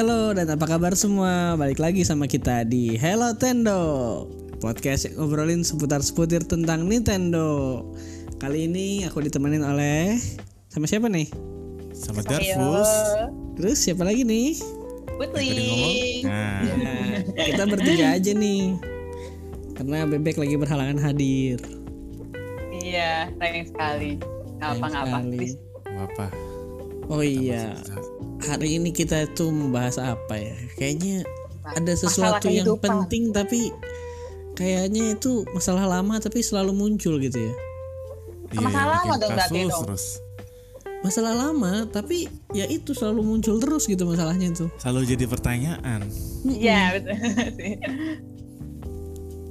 Halo dan apa kabar semua? Balik lagi sama kita di Hello Tendo Podcast yang ngobrolin seputar-seputar tentang Nintendo Kali ini aku ditemenin oleh Sama siapa nih? Sama Darfus. Terus siapa lagi nih? Putri. Nah, Nah, kita bertiga aja nih Karena Bebek lagi berhalangan hadir Iya, sayang sekali. Ngapa-ngapa. Lain sekali. apa? Oh iya Hari ini kita tuh membahas apa ya? Kayaknya ada sesuatu yang kehidupan. penting tapi kayaknya itu masalah lama tapi selalu muncul gitu ya. Masalah bikin apa dong berarti dong? terus. Masalah lama tapi ya itu selalu muncul terus gitu masalahnya itu. Selalu jadi pertanyaan. Iya, betul.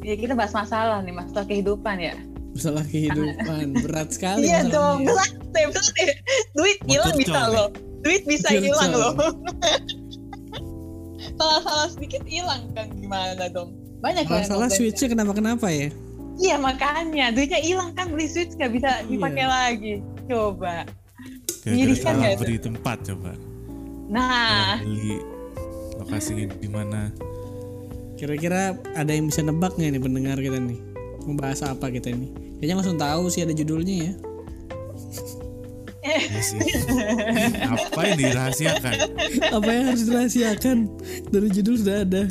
Iya, kita bahas masalah nih, masalah kehidupan ya. Masalah kehidupan berat sekali. Iya dong, berat deh, berat deh. Duit hilang bisa loh. Duit bisa hilang loh. Salah-salah sedikit hilang kan gimana dong? Banyak yang salah switchnya kenapa-kenapa ya? Iya makanya duitnya hilang kan beli switch nggak bisa dipakai Iya. lagi. Coba. Menyedihkan salah nggak beri tempat coba. Nah, Beli lokasinya di mana? Kira-kira ada yang bisa nebak nggak nih pendengar kita nih? Membahas apa kita nih? Kayaknya langsung tahu sih ada judulnya ya. Ya sih. apa yang dirahasiakan? apa yang harus dirahasiakan dari judul sudah ada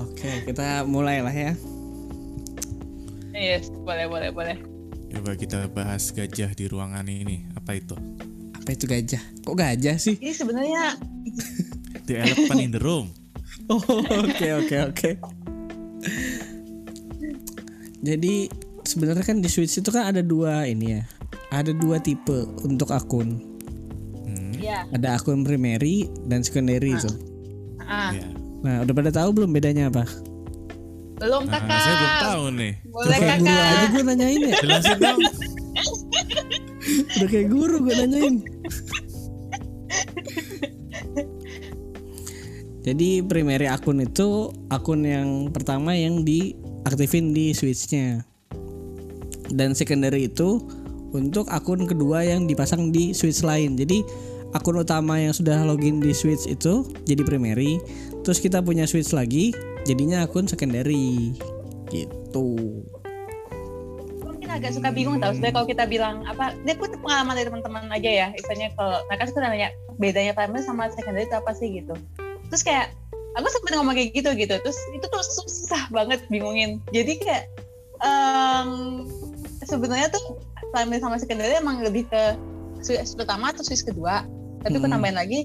oke kita mulai lah ya yes, boleh boleh boleh. Coba kita bahas gajah di ruangan ini. Apa itu? apa itu gajah kok gajah sih Ini sebenarnya The elephant in the room. oh oke oke oke jadi sebenarnya kan di Switch itu kan ada dua ini ya ada dua tipe untuk akun Hmm, ya. ada akun primary dan secondary itu Ah, ya. nah udah pada tahu belum bedanya apa belum Nah, kakak. saya belum tahu nih. Boleh kayak guru kakak. aja gue nanyain ya Jelasin dong. Udah kayak guru gue nanyain. Jadi primary akun itu akun yang pertama yang diaktifin di switchnya. Dan secondary itu untuk akun kedua yang dipasang di switch lain. Jadi akun utama yang sudah login di switch itu jadi primary. Terus kita punya switch lagi jadinya akun secondary. Gitu. Mungkin agak suka bingung tau. Sebenarnya kalau kita bilang apa, dia pun pengalaman dari teman-teman aja ya. Misalnya kalau mereka suka nanya bedanya primary sama secondary itu apa sih gitu. Terus kayak aku sempet ngomong kayak gitu gitu. Terus itu tuh susah banget bingungin. Jadi kayak em, sebenarnya tuh primary sama secondary emang lebih ke switch pertama atau switch kedua. Tapi aku Hmm. nambahin lagi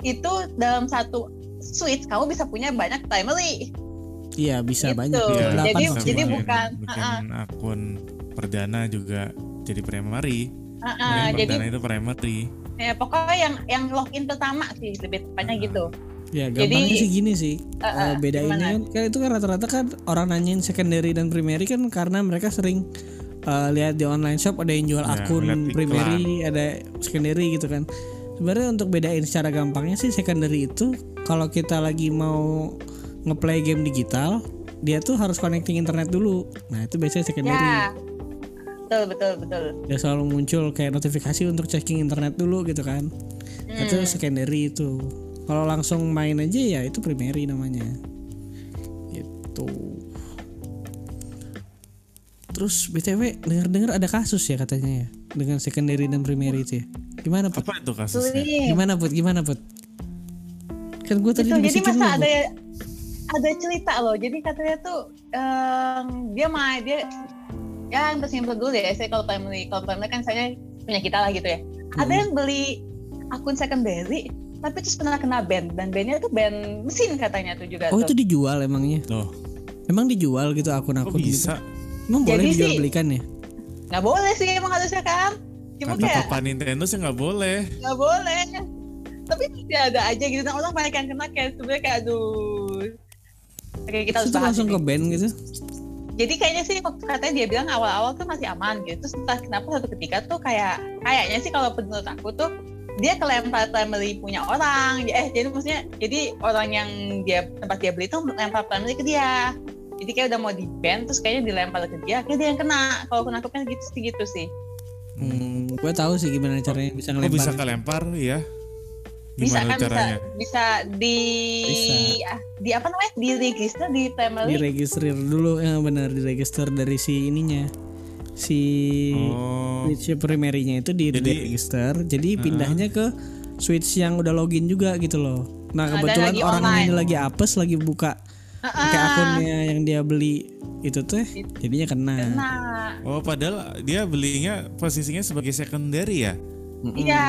itu dalam satu switch kamu bisa punya banyak primary. Iya bisa Gitu. banyak. Delapan Jadi- jadi bikin- bukan, bikin akun perdana juga jadi primary. Ah, Yang jadi perdana itu primary. ya pokoknya yang yang login pertama sih lebih tepatnya Ah. gitu. Ya gampangnya Jadi- sih gini sih. Uh, uh, Eh, bedainnya kan, kan itu kan rata-rata kan orang nanyain secondary dan primary kan karena mereka sering eh, lihat di online shop ada yang jual Ya, akun primary, ada secondary gitu kan. Sebenarnya untuk bedain secara gampangnya sih secondary itu kalau kita lagi mau ngeplay game digital, dia tuh harus connecting internet dulu. Nah, itu biasanya secondary. Ya. Betul betul betul. Dia selalu muncul kayak notifikasi untuk checking internet dulu gitu kan. Hmm. Itu secondary itu. Kalau langsung main aja ya itu primary namanya. Itu. Terus BTW dengar-dengar ada kasus ya katanya ya dengan secondary dan primary itu ya. Gimana Put? Apa itu kasusnya? Sulit. Gimana Put? Gimana Put? Kan gue tadi jadi masa ada Put. ada cerita loh. Jadi katanya tuh em, dia main dia ya yang tersimpel dulu ya. Saya kalau primary kalau primary kan saya punya kita lah gitu ya. Ada Hmm. yang beli akun secondary tapi terus pernah kena ban dan bandnya tuh ban mesin katanya tuh juga Oh tuh. itu dijual emangnya? Loh, Emang dijual gitu kok akun-akun gitu? bisa? Emang boleh Jadi dijual sih- belikan ya? nggak boleh sih emang harusnya kan. Cuma Kata kayak papa Nintendo sih nggak boleh. nggak boleh tapi masih ada aja gitu dan orang banyak yang kena kayak sebenarnya kayak aduh kayak kita harus langsung ini. ke band gitu? jadi kayaknya sih waktu katanya dia bilang awal-awal tuh masih aman gitu terus entah kenapa satu ketika tuh kayak kayaknya sih kalau menurut aku tuh dia kelempar primary punya orang eh jadi maksudnya jadi orang yang dia tempat dia beli tuh lempar primary ke dia jadi kayak udah mau di ban terus kayaknya dilempar ke dia kayak dia yang kena kalau aku nangkepnya gitu sih gitu sih Hmm, gue tahu sih gimana caranya bisa Kok ngelempar. bisa kelempar ya? bisa Gimana kan bisa caranya? bisa di Bisa. ah, di apa namanya di register di family diregistrir dulu ya benar diregister dari si ininya si Oh, switch primary-nya itu di Jadi- register jadi pindahnya ke switch yang udah login juga gitu loh nah kebetulan orang online. ini lagi apes lagi buka pakai Ah, akunnya yang dia beli itu tuh jadinya kena. nah oh padahal dia belinya posisinya sebagai secondary ya? Iya.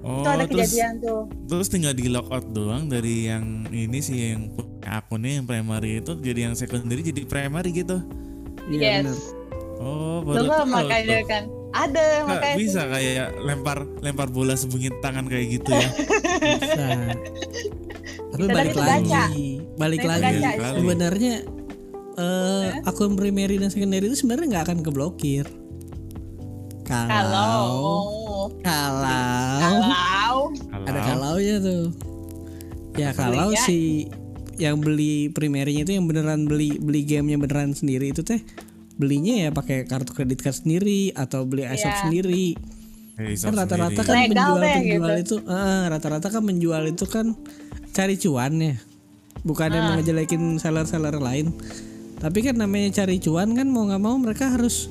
Oh, itu ada terus kejadian tuh. terus tinggal di logout doang dari yang ini sih yang akunnya yang primary itu jadi yang secondary jadi primary gitu. iya yes. benar. Oh, baru tahu makanya tuh. kan. Ada Nggak makanya bisa kayak lempar lempar bola sembunyi tangan kayak gitu ya. bisa. Tapi Bisa, balik itu lagi. gacha. Balik lagi. sebenarnya eh, akun primary dan secondary itu sebenarnya nggak akan keblokir. Kalau kalau kalau. Kalau. Ada kalau ya tuh ya kalau si yang beli primernya itu yang beneran beli beli gamenya beneran sendiri itu teh belinya ya pakai kartu kredit card sendiri atau beli iShop Iya. sendiri. Eh, kan rata-rata kan Legal menjual deh, penjual gitu. itu eh, rata-rata kan menjual itu kan cari cuan ya bukannya Ah. mau ngejelekin seller-seller lain tapi kan namanya cari cuan kan mau nggak mau mereka harus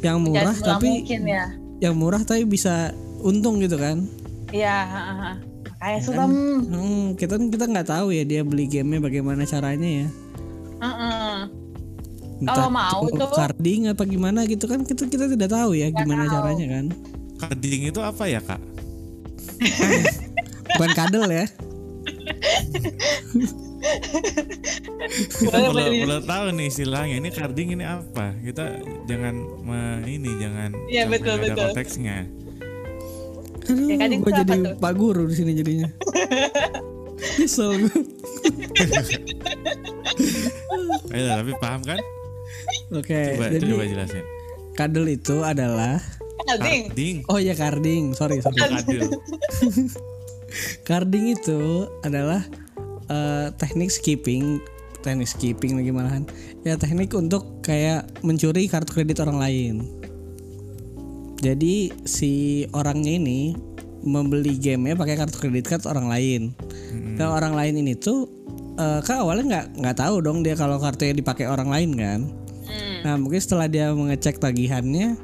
yang murah Jangan tapi mungkin ya yang murah tapi bisa untung gitu kan iya ha, ha. makanya kan? hmm, Hmm, kita kita nggak tahu ya dia beli gamenya bagaimana caranya ya. heeh. Entah Kalau mau itu tuh- carding apa gimana gitu kan kita kita tidak tahu ya gimana tahu. caranya kan. Carding itu apa ya kak? Bukan kadel ya. Kita perlu, tahu nih istilahnya ini carding ini apa? Kita jangan me- ini jangan Iya, sampai betul, ada betul. konteksnya. Aduh, Ya, gue jadi tuh? pak guru di sini jadinya. Nyesel gue. Ayo, tapi paham kan? Oke, Coba, jadi coba jelasin. kadel itu adalah Carding. Carding, oh ya carding, sorry sorry. adil. Carding itu adalah eh, teknik skipping, teknik skipping lagi malahan. Ya teknik untuk kayak mencuri kartu kredit orang lain. Jadi si orangnya ini membeli gamenya pakai kartu kredit card orang lain. Dan orang lain ini tuh eh, kan awalnya nggak nggak tahu dong dia kalau kartunya dipakai orang lain kan. Hmm. Nah mungkin setelah dia mengecek tagihannya,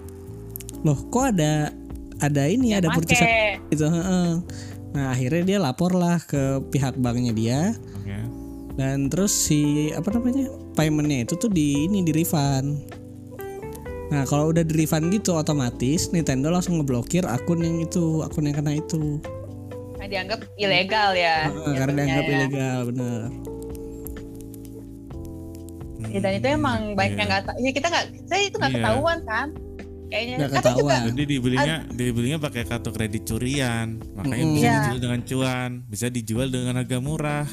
loh kok ada ada ini ada purchase gitu heeh. Nah akhirnya dia lapor lah ke pihak banknya dia Oke. dan terus si apa namanya paymentnya itu tuh di ini di refund nah kalau udah di refund gitu otomatis Nintendo langsung ngeblokir akun yang itu akun yang kena itu Nah, dianggap ilegal ya. Heeh, karena jatuhnya dianggap ya. ilegal bener Ya, dan itu emang banyak Iya. yang nggak tahu. Ya kita nggak, saya itu nggak Iya. ketahuan kan. Kayaknya. Nggak ketahuan. Jadi dibelinya dibelinya pakai kartu kredit curian, makanya Mm-mm. bisa Iya. dijual dengan cuan, bisa dijual dengan harga murah.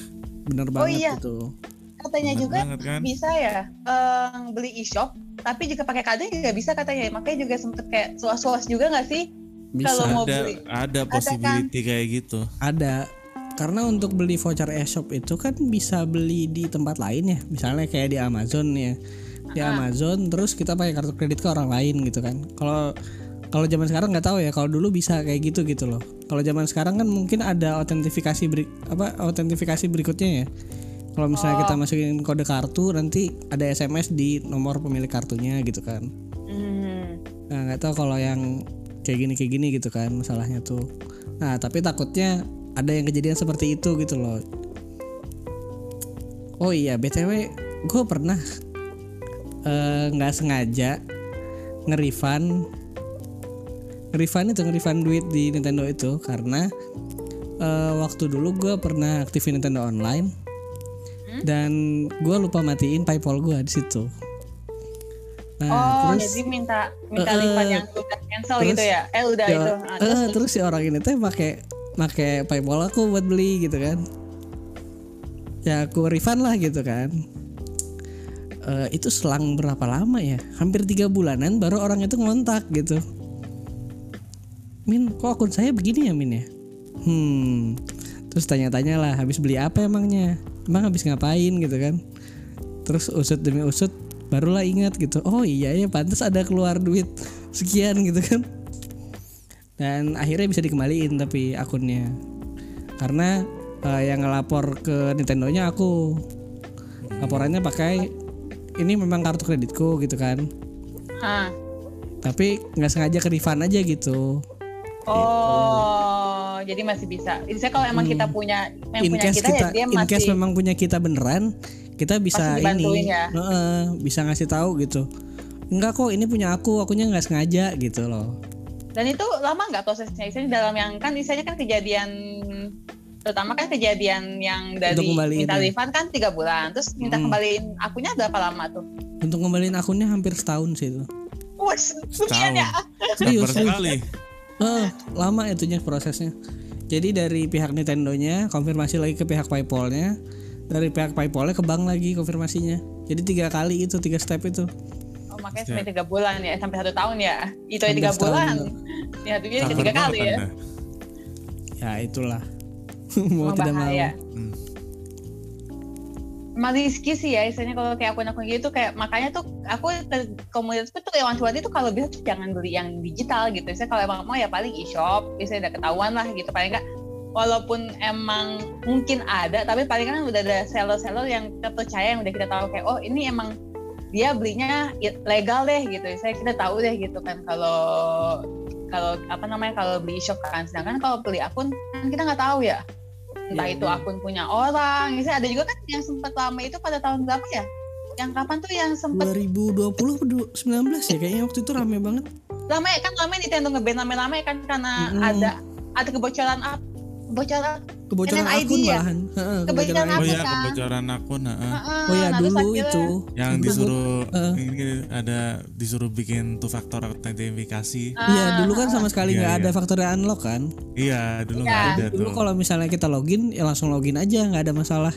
bener banget iya. itu katanya Bener juga banget kan? bisa ya eh, beli e-shop, tapi juga pakai kado juga bisa katanya. Makanya juga sempet kayak suas-suas juga nggak sih? bisa Kalau mau Ada beli. ada kan? possibility kayak gitu. ada karena untuk beli voucher e-shop itu kan bisa beli di tempat lain ya misalnya kayak di Amazon ya di Ah. Amazon terus kita pakai kartu kredit ke orang lain gitu kan kalau kalau zaman sekarang nggak tahu ya kalau dulu bisa kayak gitu gitu loh kalau zaman sekarang kan mungkin ada autentifikasi beri, apa autentifikasi berikutnya ya kalau misalnya kita masukin kode kartu nanti ada SMS di nomor pemilik kartunya gitu kan Hmm. Nah nggak tahu kalau yang kayak gini kayak gini gitu kan masalahnya tuh. Nah tapi takutnya ada yang kejadian seperti itu gitu loh. Oh iya btw gue pernah eh, nggak sengaja nge-refund nge-refund itu nge-refund duit di Nintendo itu karena eh, waktu dulu gue pernah aktifin Nintendo Online dan gue lupa matiin PayPal gue di situ. Nah, oh, terus jadi minta minta Eh, refund yang udah cancel terus- gitu ya? Eh udah Ya, itu. Eh, terus, terus si orang ini teh pakai pakai PayPal aku buat beli gitu kan. Ya aku refund lah gitu kan. Eh, itu selang berapa lama ya? Hampir tiga bulanan baru orang itu ngontak gitu. Min, kok akun saya begini ya Min ya? Hmm, terus tanya-tanya lah, habis beli apa emangnya? Emang habis ngapain gitu kan? Terus usut demi usut, barulah ingat gitu. Oh iya ya, pantas ada keluar duit sekian gitu kan? dan akhirnya bisa dikembaliin tapi akunnya karena eh, yang ngelapor ke Nintendo-nya aku laporannya pakai ini memang kartu kreditku gitu kan Ah. tapi nggak sengaja ke refund aja gitu Oh, jadi masih bisa. Jadi kalau emang kita punya yang in punya case kita, kita ya dia in case masih memang punya kita beneran kita bisa ini ya? Heeh, bisa ngasih tahu gitu enggak kok ini punya aku akunya nggak sengaja gitu loh Dan itu lama nggak prosesnya? Misalnya dalam yang kan misalnya kan kejadian terutama kan kejadian yang dari minta ya. refund kan tiga bulan, terus minta Hmm. kembaliin akunnya berapa lama tuh? untuk ngembaliin akunnya hampir setahun sih itu lumayan ya. Serius, Sabar serius. sekali. Eh, lama itunya prosesnya. Jadi dari pihak Nintendo-nya konfirmasi lagi ke pihak PayPal-nya, dari pihak PayPal-nya ke bank lagi konfirmasinya. Jadi tiga kali itu, tiga step itu. Oh, makanya sampai tiga bulan ya, sampai satu tahun ya. Itu ya tiga setahun, bulan. Ya, itu tiga kali ya. Ya itulah. mau tidak mau. Hmm. Emang risky sih ya, istilahnya kalau kayak akun-akun gitu kayak makanya tuh aku ke komunitasku tuh kayak wanti-wanti tuh kalau bisa tuh jangan beli yang digital gitu. Saya kalau emang mau ya paling e-shop, biasanya udah ketahuan lah gitu paling enggak walaupun emang mungkin ada tapi paling kan udah ada seller-seller yang terpercaya yang udah kita tahu kayak oh ini emang dia belinya legal deh gitu. Saya kita tahu deh gitu kan kalau kalau apa namanya kalau beli e-shop kan sedangkan kalau beli akun kan kita nggak tahu ya entah Iya, itu benar. akun punya orang misalnya ada juga kan yang sempat lama itu pada tahun berapa ya yang kapan tuh yang sempat 2020 atau 19 ya kayaknya waktu itu rame banget. lama ya kan lama Nintendo ngeband rame-rame kan karena Mm-mm. ada ada kebocoran apa kebocoran Kebocoran NNID akun ya? malahan. Heeh, Kebocoran kebocoran Oh akun. akun. ya kebocoran akun. heeh. Oh ya nah, dulu itu Yang disuruh Heeh. ini ada disuruh bikin two factor authentifikasi. Iya Ah, dulu kan sama sekali Iya, nggak iya. ada faktor unlock kan. Iya, dulu Iya. nggak ada Dulu tuh. kalau misalnya kita login ya langsung login aja nggak ada masalah.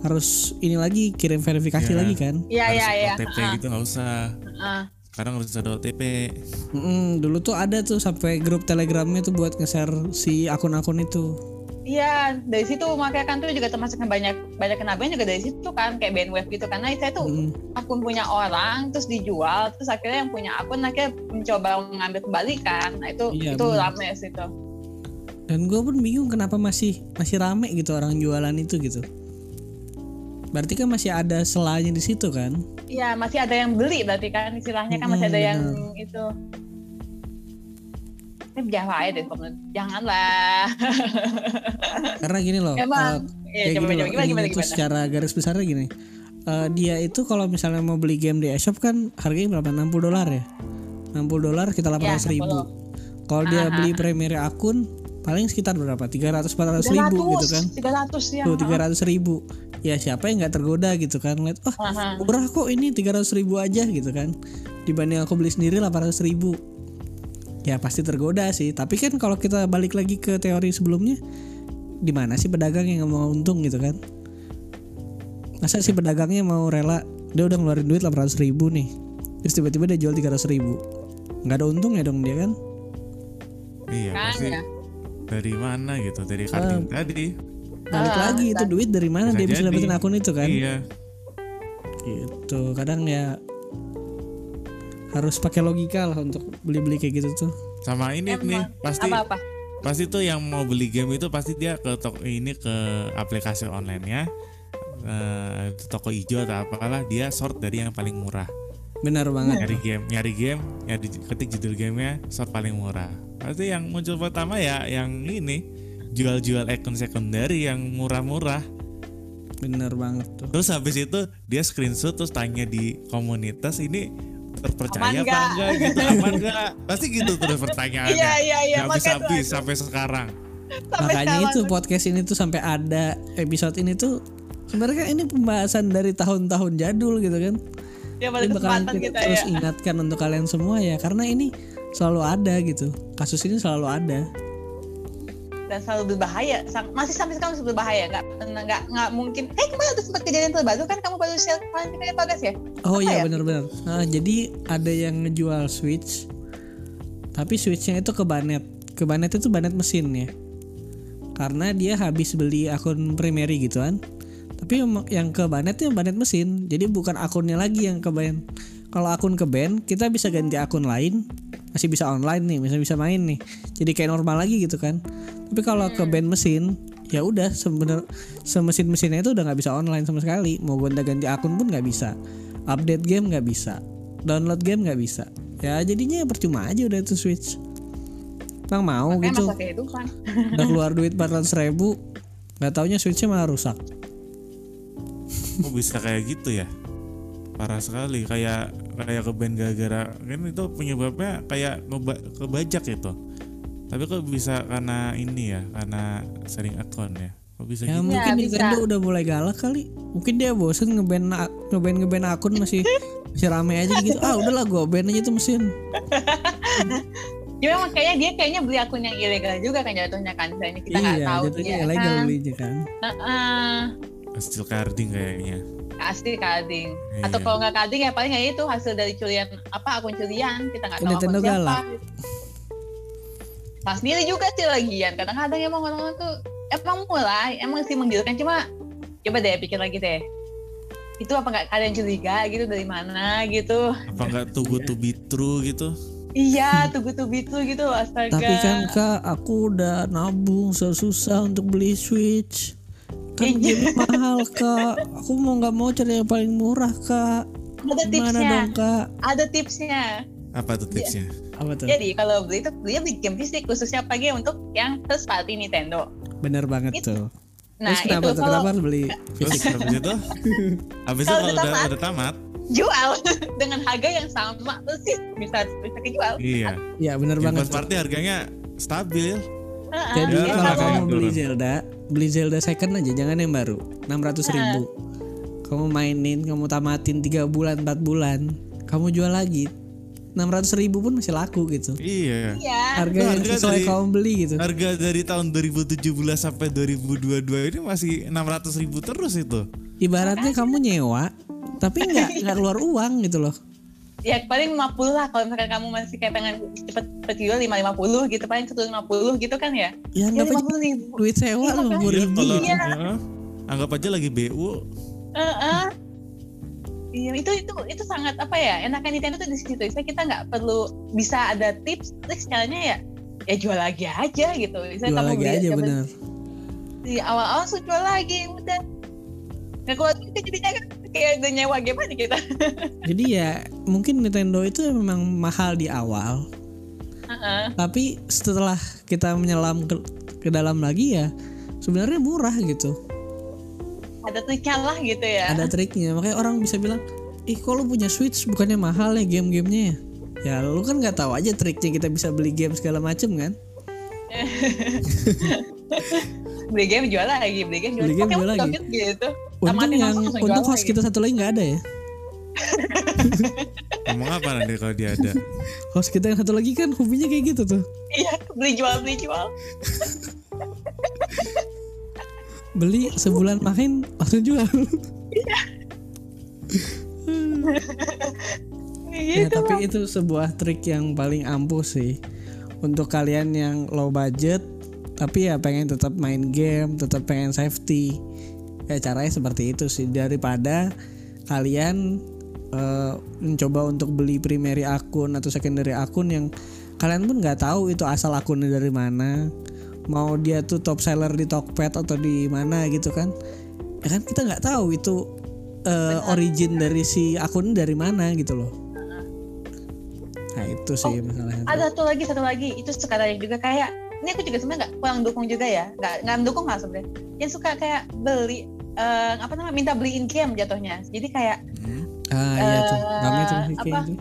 Harus ini lagi kirim verifikasi Iya. lagi kan. iya iya iya OTP gitu nggak usah. ah. Sekarang harus ada OTP. Mm, dulu tuh ada tuh sampai grup telegramnya tuh buat nge-share si akun-akun itu. Iya, dari situ makanya kan tuh juga termasuk yang banyak banyak kena ban juga dari situ kan kayak bandwave gitu karena saya tuh Mm, akun punya orang terus dijual terus akhirnya yang punya akun akhirnya mencoba mengambil kembali kan nah itu Iya, itu benar. rame situ Dan gue pun bingung kenapa masih masih rame gitu orang jualan itu gitu. Berarti kan masih ada selanya di situ kan? Iya masih ada yang beli berarti kan istilahnya kan masih Hmm, ada yang benar. itu ini jangan aja deh komen janganlah Karena gini loh. emang eh, ya, kayak coba gini coba loh, gimana gimana gimana secara garis besarnya gini. Eh, dia itu kalau misalnya mau beli game di eShop kan harganya berapa? 60 dolar ya? 60 dolar kita 800 ribu. Kalau dia Aha. beli primary akun paling sekitar berapa? 300 400 ribu gitu kan? 300 ya Tuh 300 ribu. Ya siapa yang nggak tergoda gitu kan? Lihat, oh Aha. murah kok ini 300 ribu aja gitu kan? Dibanding aku beli sendiri 800 ribu. Ya pasti tergoda sih. Tapi kan kalau kita balik lagi ke teori sebelumnya, di mana sih pedagang yang mau untung gitu kan? Masa sih pedagangnya mau rela dia udah ngeluarin duit 800 ribu nih, terus tiba-tiba dia jual 300 ribu, nggak ada untungnya dong dia kan? Iya, kan pasti ya dari mana gitu? Dari kartu tadi. Balik Ah, lagi itu duit dari mana Bisa dia bisa jadi. dapetin akun itu kan? Iya. Gitu. Kadang ya harus pakai logika lah untuk beli-beli kayak gitu tuh. Sama ini Emang. nih, pasti apa apa pasti tuh yang mau beli game itu pasti dia ke toko ini ke aplikasi online ya. Eh, toko hijau atau apalah dia sort dari yang paling murah. Benar banget. Nyari game, nyari game, nyari ketik judul gamenya sort paling murah. Pasti yang muncul pertama ya yang ini jual-jual akun secondary yang murah-murah. Benar banget tuh. Terus habis itu dia screenshot terus tanya di komunitas ini Aman terpercaya apa nggak? enggak gitu aman enggak pasti gitu terus pertanyaannya iya iya iya nggak bisa habis sampai sekarang sampai Makanya sekarang itu podcast ini tuh sampai ada episode ini tuh sebenarnya kan ini pembahasan dari tahun-tahun jadul gitu kan. Ya pada Ini kesempatan kita kita terus ya ingatkan untuk kalian semua ya karena ini selalu ada gitu. Kasus ini selalu ada. dan selalu berbahaya masih sampai sekarang masih berbahaya nggak nggak nggak mungkin eh kemarin ada sempat kejadian terbaru kan kamu baru share kemarin kita bagas ya Oh Apa iya ya? benar-benar. Nah, jadi ada yang ngejual switch, tapi switchnya itu ke banet. Ke banet itu banet mesin ya. Karena dia habis beli akun primary gitu kan. Tapi yang- ke banetnya banet mesin. Jadi bukan akunnya lagi yang ke ban. Kalau akun ke ban, kita bisa ganti akun lain, masih bisa online nih, bisa bisa main nih. Jadi kayak normal lagi gitu kan. Tapi kalau ke ban mesin, ya udah sebener semesin mesinnya itu udah nggak bisa online sama sekali. Mau gonta ganti akun pun nggak bisa. Update game nggak bisa. Download game nggak bisa. Ya jadinya percuma aja udah itu switch. Bang mau Makanya gitu. udah keluar duit 400 ribu nggak taunya switchnya malah rusak Kok bisa kayak gitu ya? Parah sekali kayak kayak ke band gara-gara kan itu penyebabnya kayak ngeba, kebajak itu. Tapi kok bisa karena ini ya, karena sering akun ya. Kok bisa ya gitu? mungkin bisa. Nintendo udah mulai galak kali mungkin dia bosen ngeband ngeband ngeband akun masih masih rame aja gitu ah udahlah gue ban aja tuh mesin Ya memang kayaknya dia kayaknya beli akun yang ilegal juga kan jatuhnya kan. Misalnya kita nggak iya tahu jatuhnya dia. ilegal Nah, belinya kan Heeh. Hasil carding kayaknya. asli carding. Atau Iya. kalau nggak carding ya paling ya itu hasil dari curian apa akun curian kita nggak tahu akun siapa. galak. Pas sendiri juga sih lagian. Kadang-kadang emang orang-orang tuh emang mulai emang sih menggiurkan cuma coba deh pikir lagi deh. Itu apa nggak kalian curiga gitu dari mana gitu? Apa nggak good to be true gitu? Iya, tuh tuh gitu gitu astaga. tapi kan kak aku udah nabung susah untuk beli switch kan Iya. game mahal kak aku mau nggak mau cari yang paling murah kak ada gimana tipsnya. dong kak Ada tipsnya. Apa tuh tipsnya? apa tuh Jadi kalau beli itu belinya beli game fisik khususnya pagi untuk yang first party Nintendo. bener banget Itu. tuh Nah Terus kenapa itu tuh kalau kenapa harus beli Terus fisik habis itu? Habis itu Kalau udah udah, tamat. udah tamat, jual dengan harga yang sama terus sih bisa bisa kejual. iya. ya bener banget first party harganya stabil. Jadi Ya, kalau kamu kayak beli. Zelda, beli Zelda second aja, jangan yang baru. 600 ribu. Kamu mainin, kamu tamatin 3 bulan, 4 bulan, kamu jual lagi. 600 ribu pun masih laku gitu. Iya. Iya. Harga Itu yang harga sesuai dari- kamu beli gitu. Harga dari tahun 2017 sampai 2022 ini masih 600 ribu terus itu. Ibaratnya kamu nyewa, tapi nggak nggak keluar uang gitu loh. Ya paling 50 lah kalau misalkan kamu masih kayak pengen cepet cepet jual 5 50 gitu paling 150 gitu kan ya. Ya Ya aja 50 ribu. duit sewa Iya, lima puluh Iya, ribu. kalau Iya. Heeh. anggap aja lagi BU Heeh. Iya itu itu itu sangat apa ya enakan Nintendo tuh di situ. Bisa kita nggak perlu bisa ada tips tips caranya ya ya jual lagi aja gitu. Bisa Jual lagi aja bener. Di awal-awal jual lagi udah. Nggak keluar duit jadinya kan kayak udah nyewa game aja kita. Jadi ya mungkin Nintendo itu memang mahal di awal, Heeh. tapi setelah kita menyelam ke, ke dalam lagi ya sebenarnya murah gitu. Ada triknya lah gitu ya. ada triknya makanya orang bisa bilang ih kok lu punya switch bukannya mahal ya game-gamenya ya ya lu kan nggak tahu aja triknya kita bisa beli game segala macem kan beli game jual lagi, beli game jual, Beli game jual lagi. gitu. Untung yang jual host kita satu lagi nggak ada ya? Ngomong apa nanti kalau dia ada? Host kita yang satu lagi kan hobinya kayak gitu tuh. Iya, beli jual beli jual. beli sebulan main langsung jual. Ya Gitu. tapi itu sebuah trik yang paling ampuh sih. Untuk kalian yang low budget tapi ya pengen tetap main game tetap pengen safety ya caranya seperti itu sih. Daripada kalian eh, mencoba untuk beli primary akun atau secondary akun yang kalian pun nggak tahu itu asal akunnya dari mana mau dia tuh top seller di Tokped atau di mana gitu kan ya kan kita nggak tahu itu eh, origin dari si akun dari mana gitu loh. Nah itu sih masalahnya. tuh. Ada satu lagi satu lagi. Itu sekarang juga kayak ini aku juga sebenarnya nggak kurang dukung juga ya, nggak nggak mendukung lah sebenarnya. Yang suka kayak beli eh, apa namanya minta beliin game jatuhnya. Jadi kayak Hmm. ah iya tuh. eh, rame tuh kayak apa? gitu.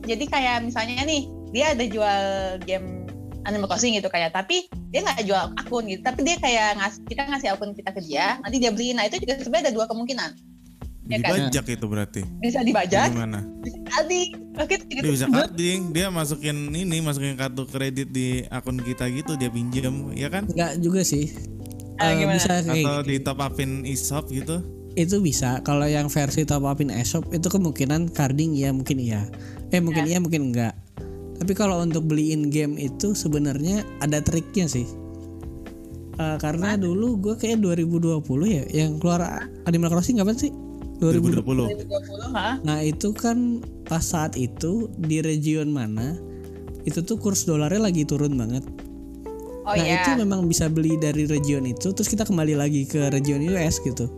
Jadi kayak misalnya nih dia ada jual game Animal Crossing gitu kayak tapi dia nggak jual akun gitu. Tapi dia kayak ngasih kita ngasih akun kita ke dia nanti dia beliin. Nah itu juga sebenarnya ada dua kemungkinan. Ya kan? dibajak itu berarti. Bisa dibajak. Gimana? Bisa tadi oke itu dia bisa carding dia masukin ini masukin kartu kredit di akun kita gitu dia pinjam ya kan? Nggak juga sih Eh, gimana? bisa kayak atau di top upin e-shop gitu? Itu bisa. Kalau yang versi top upin eShop itu kemungkinan carding ya mungkin iya. Eh mungkin iya mungkin enggak. Tapi kalau untuk beliin game itu sebenarnya ada triknya sih. Eh, karena dulu gue kayak 2020 ya yang keluar Animal Crossing kapan sih? 2020 2020 2020 ha? Nah itu kan pas saat itu di region mana itu tuh kurs dolarnya lagi turun banget. Oh nah iya. itu memang bisa beli dari region itu terus kita kembali lagi ke region US gitu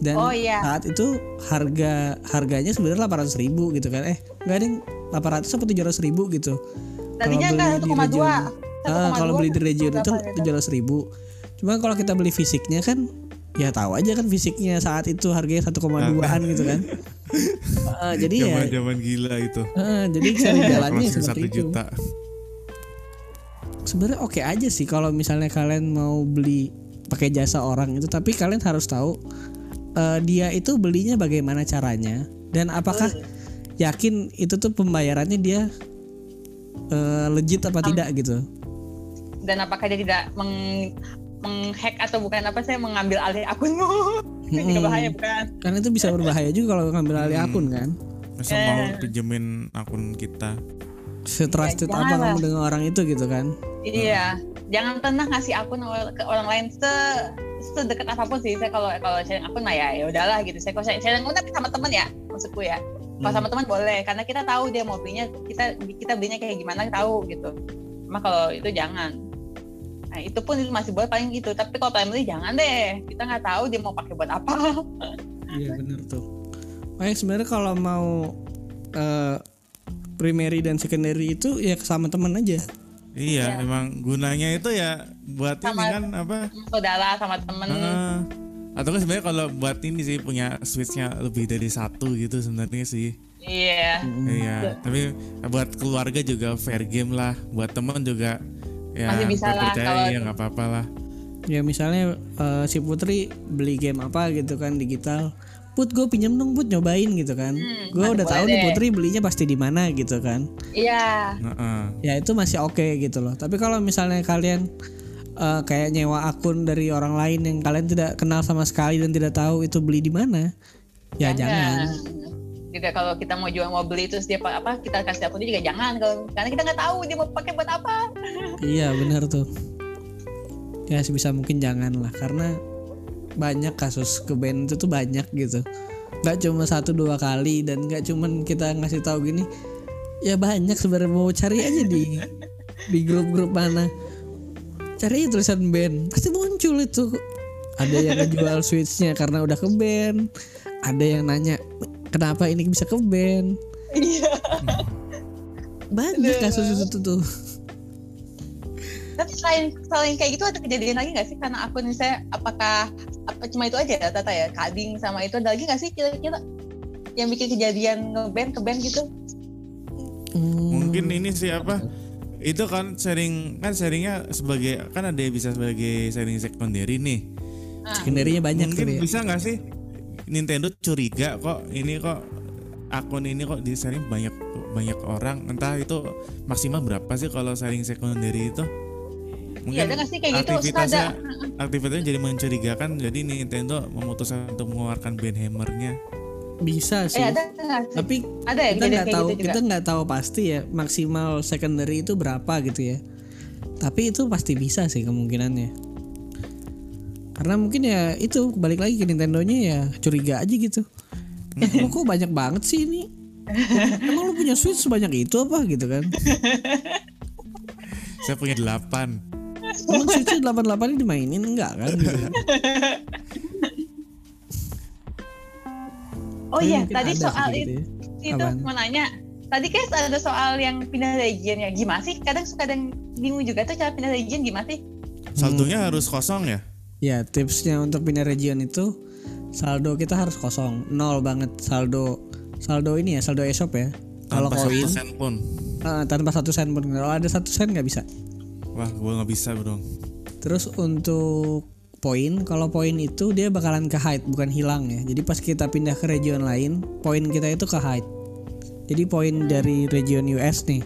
dan Oh, iya. saat itu harga harganya sebenarnya 800 ribu gitu kan eh nggak ada yang 800 atau 700 ribu gitu Tadinya kan beli di 1,2. region- Ah, kalau beli di region itu berapa gitu? 700 ribu cuma kalau kita beli fisiknya kan ya tahu aja kan fisiknya saat itu harganya 1,2an gitu kan Ah, jadi ya Zaman zaman gila itu. ah, jadi cari jalannya seperti satu itu juta. Sebenarnya oke aja sih kalau misalnya kalian mau beli pakai jasa orang itu tapi kalian harus tahu eh, dia itu belinya bagaimana caranya dan apakah yakin itu tuh pembayarannya dia eh, legit apa tidak gitu Dan apakah dia tidak meng menghack atau bukan apa saya mengambil alih akunmu? Itu juga Hmm. bahaya bukan? karena itu bisa berbahaya juga kalau ngambil alih Hmm. akun kan Masa mau pinjemin akun kita? Setrusted Ya, apa kamu dengan orang itu gitu kan Iya. Jangan pernah ngasih akun ke orang lain se sedekat apa pun sih. Saya kalau kalau sharing akun mah ya ya udahlah gitu. Saya kalau sharing sharing akun tapi sama teman ya maksudku ya. Kalau sama teman boleh karena kita tahu dia mau belinya kita kita belinya kayak gimana tahu gitu. Cuma kalau itu jangan. Nah itu pun itu masih boleh paling gitu. Tapi kalau primary jangan deh. Kita nggak tahu dia mau pakai buat apa. Iya benar tuh. Makanya sebenarnya kalau mau eh, primary dan secondary itu ya sama teman aja. Iya, emang gunanya itu ya buat ini Sama- kan apa? Saudara sama temen. Heeh. atau kan sebenarnya kalau buat ini sih punya switchnya lebih dari satu gitu sebenarnya sih. Iya. Iya, tapi buat keluarga juga fair game lah, buat teman juga ya Masih bisa lah percaya kalau- ya nggak apa-apa lah. Ya misalnya eh, si Putri beli game apa gitu kan digital. Put gue pinjam dong Put nyobain gitu kan. Hmm, gue udah tahu boleh nih deh. Putri belinya pasti di mana gitu kan. Iya. Heeh. Ya itu masih oke gitu loh. Tapi kalau misalnya kalian eh, kayak nyewa akun dari orang lain yang kalian tidak kenal sama sekali dan tidak tahu itu beli di mana, ya jangan. Juga kalau kita mau jual mau beli terus dia apa, apa kita kasih akunnya juga jangan kalau karena kita nggak tahu dia mau pakai buat apa. Iya benar tuh. Ya sebisa mungkin jangan lah karena banyak kasus ke band itu tuh banyak gitu. Gak cuma satu dua kali dan gak cuman kita ngasih tahu gini. Ya banyak sebenarnya mau cari aja di di grup-grup mana. Cari aja tulisan band pasti muncul itu. Ada yang ngejual switchnya karena udah ke band. Ada yang nanya kenapa ini bisa ke band. Iya. Banyak kasus itu tuh. Tapi selain selain kayak gitu ada kejadian lagi nggak sih karena akun saya apakah apa cuma itu aja ya Tata ya kading sama itu ada lagi nggak sih kira-kira yang bikin kejadian ngeband ke band gitu? Hmm. Mungkin ini sih apa? Itu kan sharing kan sharingnya sebagai kan ada yang bisa sebagai sharing secondary nih. Sekendarnya banyak Mungkin tuh ya. bisa nggak sih Nintendo curiga kok ini kok akun ini kok di sharing banyak banyak orang entah itu maksimal berapa sih kalau sharing secondary itu Iya ada sih kayak gitu? Aktivitasnya ada. aktivitasnya jadi mencurigakan jadi Nintendo memutuskan untuk mengeluarkan band hammernya Bisa sih. Eh ada sih? Tapi Ada ya kita nggak kayak tahu gitu kita nggak tahu pasti ya maksimal secondary itu berapa gitu ya. Tapi itu pasti bisa sih kemungkinannya. Karena mungkin ya itu balik lagi ke Nintendo-nya ya curiga aja gitu. Eh, lu kok banyak banget sih ini? Emang lu punya Switch sebanyak itu apa gitu kan? saya punya delapan Emang Switch 88 ini dimainin enggak kan? Gitu. Oh iya tadi soal gitu itu, ya. itu Apaan? mau nanya. Tadi kan ada soal yang pindah region ya. Gimana sih? Kadang suka kadang bingung juga tuh cara pindah region gimana sih? saldonya Hmm. harus kosong ya Ya tipsnya untuk pindah region itu saldo kita harus kosong, nol banget saldo saldo ini ya saldo esop ya. Kalau tanpa koin satu sen pun eh, tanpa satu sen pun kalau ada satu sen nggak bisa. Wah gua nggak bisa bro Terus untuk poin, kalau poin itu dia bakalan ke hide bukan hilang ya. Jadi pas kita pindah ke region lain, poin kita itu ke hide. Jadi poin dari region US nih,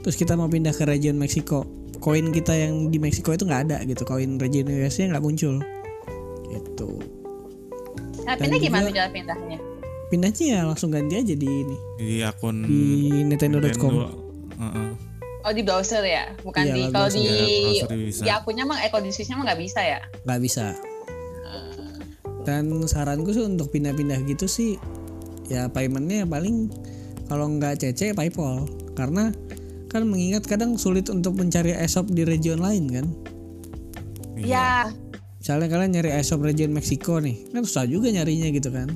terus kita mau pindah ke region Meksiko, koin kita yang di Meksiko itu nggak ada gitu, koin region US-nya nggak muncul. Gitu. Nah, Dan pindah gimana juga- cara pindahnya? Pindahnya ya langsung ganti aja di ini di akun di nintendo.com. Nintendo, heeh. Oh di browser ya, bukan Iya, di lewat kalau browser. di Ya, di akunnya mah eh kalau di switchnya mah nggak bisa ya. nggak bisa. Dan saranku sih untuk pindah-pindah gitu sih ya paymentnya paling kalau nggak CC PayPal karena kan mengingat kadang sulit untuk mencari ESOP di region lain kan. Iya. Ya, Misalnya kalian nyari ESOP region Meksiko nih, kan susah juga nyarinya gitu kan.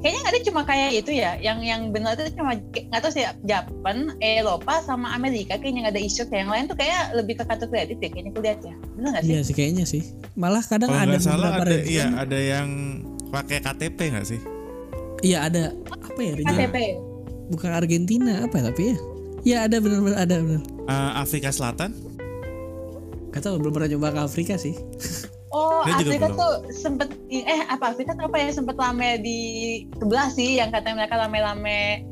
Kayaknya nggak ada cuma kayak itu ya. Yang yang benar itu cuma nggak tahu sih Japan, Eropa sama Amerika kayaknya nggak ada isu kayak yang lain tuh kayak lebih ke kartu kredit ya kayaknya aku lihat ya. Benar nggak sih? Iya sih kayaknya sih. Malah kadang Kalau ada salah beberapa ada region. iya ada yang pakai KTP nggak sih? Iya ada apa ya region? KTP. Bukan Argentina apa ya tapi ya? Iya ada benar-benar ada benar. Eh, Afrika Selatan? Gak tau belum pernah coba ke Afrika sih. Oh, Dia Afrika tuh sempet eh apa Afrika tuh apa ya sempet rame di sebelah sih yang katanya mereka rame-rame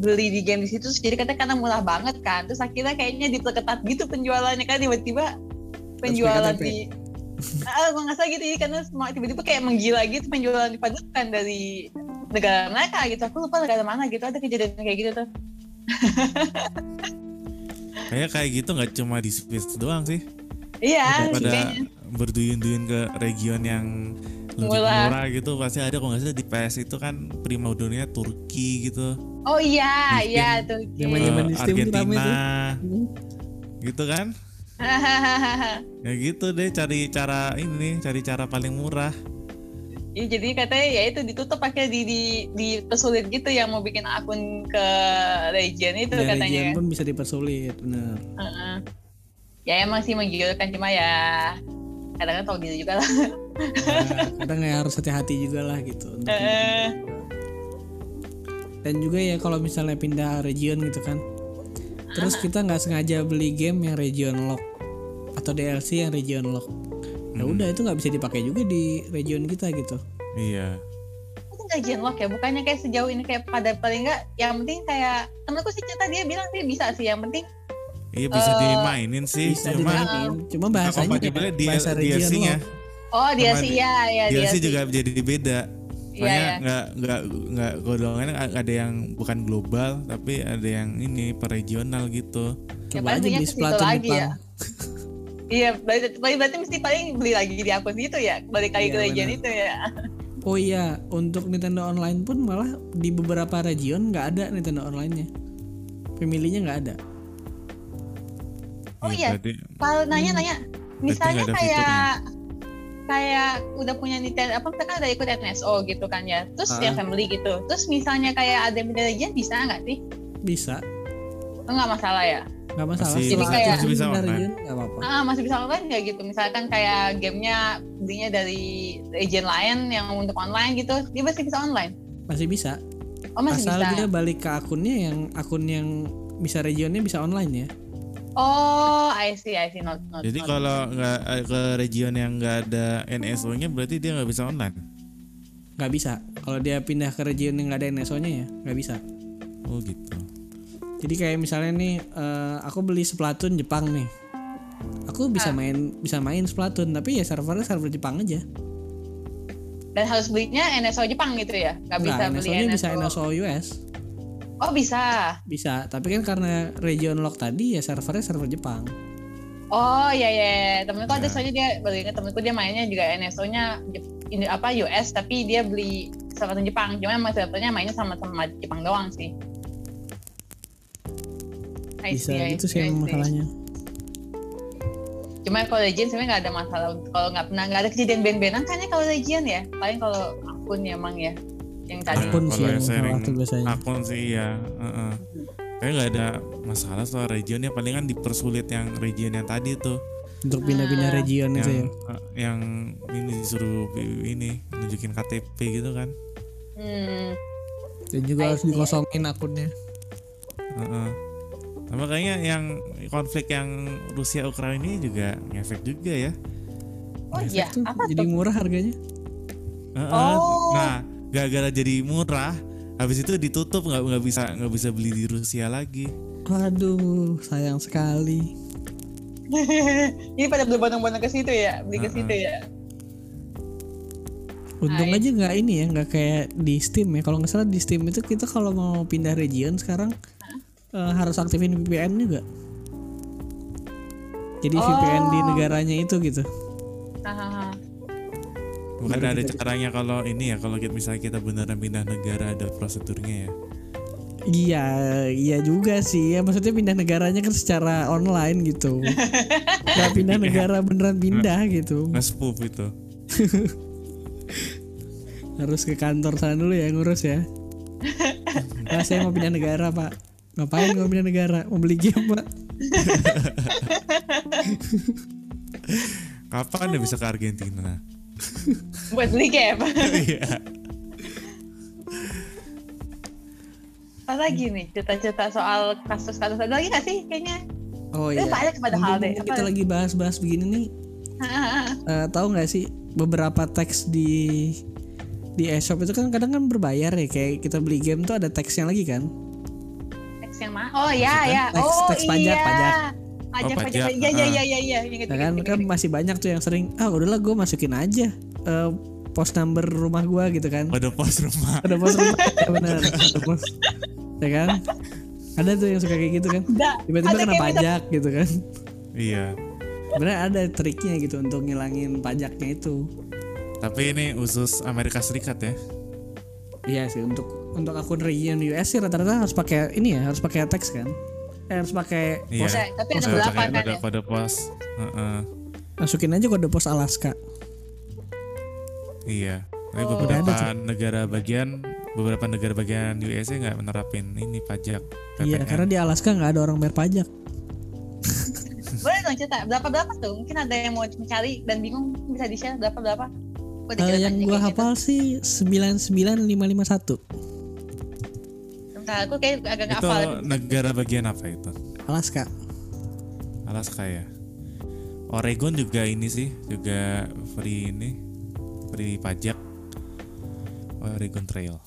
beli di game di situ jadi katanya karena murah banget kan terus akhirnya kayaknya diperketat gitu penjualannya kan tiba-tiba penjualan di ah gue nggak salah gitu jadi karena semua tiba-tiba kayak menggila gitu penjualan di kan dari negara mereka gitu aku lupa negara mana gitu ada kejadian kayak gitu tuh. Kayak kayak gitu nggak cuma di Swiss doang sih. iya Pada kayaknya berduyun-duyun ke region yang lebih Murah. murah gitu pasti ada kalau nggak salah di PS itu kan prima donanya Turki gitu, oh iya Mungkin iya di tuh rame Argentina, gitu kan? Ya gitu deh cari cara ini, cari cara paling murah. Iya jadi katanya ya itu ditutup pakai di di dipersulit gitu yang mau bikin akun ke region itu Dari katanya. region pun bisa dipersulit, bener. Heeh. Ya emang sih menggiurkan cuma ya kadang-kadang diri juga lah. Nah, kadang ya harus hati-hati juga lah gitu. untuk Heeh. dan juga ya kalau misalnya pindah region gitu kan terus kita nggak sengaja beli game yang region lock atau DLC yang region lock ya Hmm. udah itu nggak bisa dipakai juga di region kita gitu Iya. itu region lock ya bukannya kayak sejauh ini kayak pada paling enggak yang penting kayak temenku sih cerita dia bilang sih bisa sih yang penting Iya bisa Eh, dimainin sih, bisa cuma dimainin cuma bahasanya kayak di bahasa region DLC-nya. lock oh dia sih ya ya dia sih. juga jadi beda. Iya, Makanya iya. nggak nggak nggak golongannya ada yang bukan global tapi ada yang ini per regional gitu. Ya, coba aja pastinya beli Splatoon lagi Jepang ya. Iya, berarti, berarti mesti paling beli lagi di akun itu ya, balik lagi Iya, ke region itu ya. oh iya untuk Nintendo Online pun malah di beberapa region nggak ada Nintendo Online-nya pemilihnya nggak ada Oh iya, berarti Kalau nanya-nanya, misalnya nggak ada kayak kayak udah punya Nintendo apa kita kan ada ikut NSO gitu kan ya, terus Ah. yang family gitu, terus misalnya kayak ada yang beda region bisa nggak sih? bisa Oh, nggak masalah ya? nggak masalah Masih- Jadi kayak- Splatoon bisa online. region nggak apa-apa Ah masih bisa online nggak gitu? Misalkan kayak gamenya belinya dari region lain yang untuk online gitu, dia masih bisa online? masih bisa Oh masih asal bisa. dia balik ke akunnya yang akun yang bisa regionnya bisa online ya Oh, I see, I see, not, not, jadi not. kalau nggak eh, ke region yang nggak ada NSO-nya berarti dia nggak bisa online. nggak bisa kalau dia pindah ke region yang nggak ada NSO-nya ya nggak bisa Oh gitu. jadi kayak misalnya nih eh, aku beli Splatoon Jepang nih aku Ah. bisa main bisa main Splatoon tapi ya servernya server Jepang aja Dan harus belinya NSO Jepang gitu ya? Nggak bisa nggak beli NSO-nya NSO. bisa NSO US Oh bisa. bisa tapi kan karena region lock tadi ya servernya server Jepang Oh iya iya, iya. temenku ada Ya. soalnya dia ingat temenku dia mainnya juga NSO-nya apa US tapi dia beli server Jepang. Cuma emang servernya mainnya sama sama Jepang doang sih. I bisa see, I see, sih masalahnya Cuma kalau Legion sebenarnya nggak ada masalah. Kalau nggak pernah nggak ada kejadian band-bandan kan ya kalau Legion ya. Paling kalau akun ya emang ya yang tadi. Akun sih yang biasanya. akun sih iya. Heeh. Kayaknya nggak ada masalah soal regionnya palingan dipersulit yang region yang tadi tuh untuk pindah-pindah Ah. region itu yang ya eh, yang ini disuruh ini nunjukin KTP gitu kan. Hmm. dan juga I harus see. dikosongin akunnya Heeh. Sama kayaknya yang konflik yang Rusia Ukraina ini juga ngefek juga ya. Oh iya, apa jadi tuh? murah harganya Heeh. Oh. Nah, gara-gara jadi murah, habis itu ditutup nggak nggak bisa nggak bisa beli di Rusia lagi. waduh sayang sekali Ini pada berbondong-bondong ke situ ya, beli ke situ ya. Untung aja nggak ini ya, nggak kayak di Steam ya. Kalau nggak salah di Steam itu kita kalau mau pindah region sekarang eh, harus aktifin VPN juga. Jadi Oh. VPN di negaranya itu gitu. Hahaha. Bukan ada caranya kalau ini ya kalau kita misalnya kita beneran pindah negara ada prosedurnya ya. Iya, iya juga sih. Ya maksudnya pindah negaranya kan secara online gitu. Gak pindah negara beneran pindah gitu. nge-spoof itu Harus ke kantor sana dulu ya ngurus ya. Nah, saya mau pindah negara, Pak. Ngapain mau pindah negara? Mau beli game, Pak. kapan dia bisa ke Argentina buat beli game. iya Apa lagi nih cerita-cerita soal kasus-kasus ada lagi nggak sih kayaknya? Oh iya. banyak padahal deh. Mumpung kita Apa? lagi bahas-bahas begini nih, eh, tahu nggak sih beberapa teks di di eShop itu kan kadang kan berbayar ya kayak kita beli game tuh ada teksnya lagi kan Teks yang mana? Oh ya ya. Teks- oh teks pajak, iya. pajak. Pajak, Oh, pajak. pajak, Iya iya ah. iya iya iya. Ingat, ingat, kan ingat, kan ingat. masih banyak tuh yang sering ah udahlah gue masukin aja eh, pos number rumah gua gitu kan pada pos rumah ada pos rumah ya benar ada pos ya kan ada tuh yang suka kayak gitu kan Ada. tiba-tiba Ada kena gitu. pajak gitu kan iya sebenarnya ada triknya gitu untuk ngilangin pajaknya itu tapi ini khusus Amerika Serikat ya iya sih untuk untuk akun region US sih rata-rata harus pakai ini ya harus pakai teks kan harus pakai iya Ada, tapi ada Ada berapa pakai kan kode ya? kode pos Heeh. masukin aja kode pos Alaska iya tapi Oh. beberapa Ada negara bagian beberapa negara bagian USA nggak menerapin ini pajak iya PPN. karena di Alaska nggak ada orang bayar pajak Boleh dong cerita berapa berapa tuh? Mungkin ada yang mau mencari dan bingung bisa di share berapa berapa? Eh, diceritain yang gua kayak hafal sih 99551 Bentar, aku kayak agak nggak itu negara bagian apa itu Alaska Alaska ya Oregon juga ini sih juga free ini free pajak Oregon Trail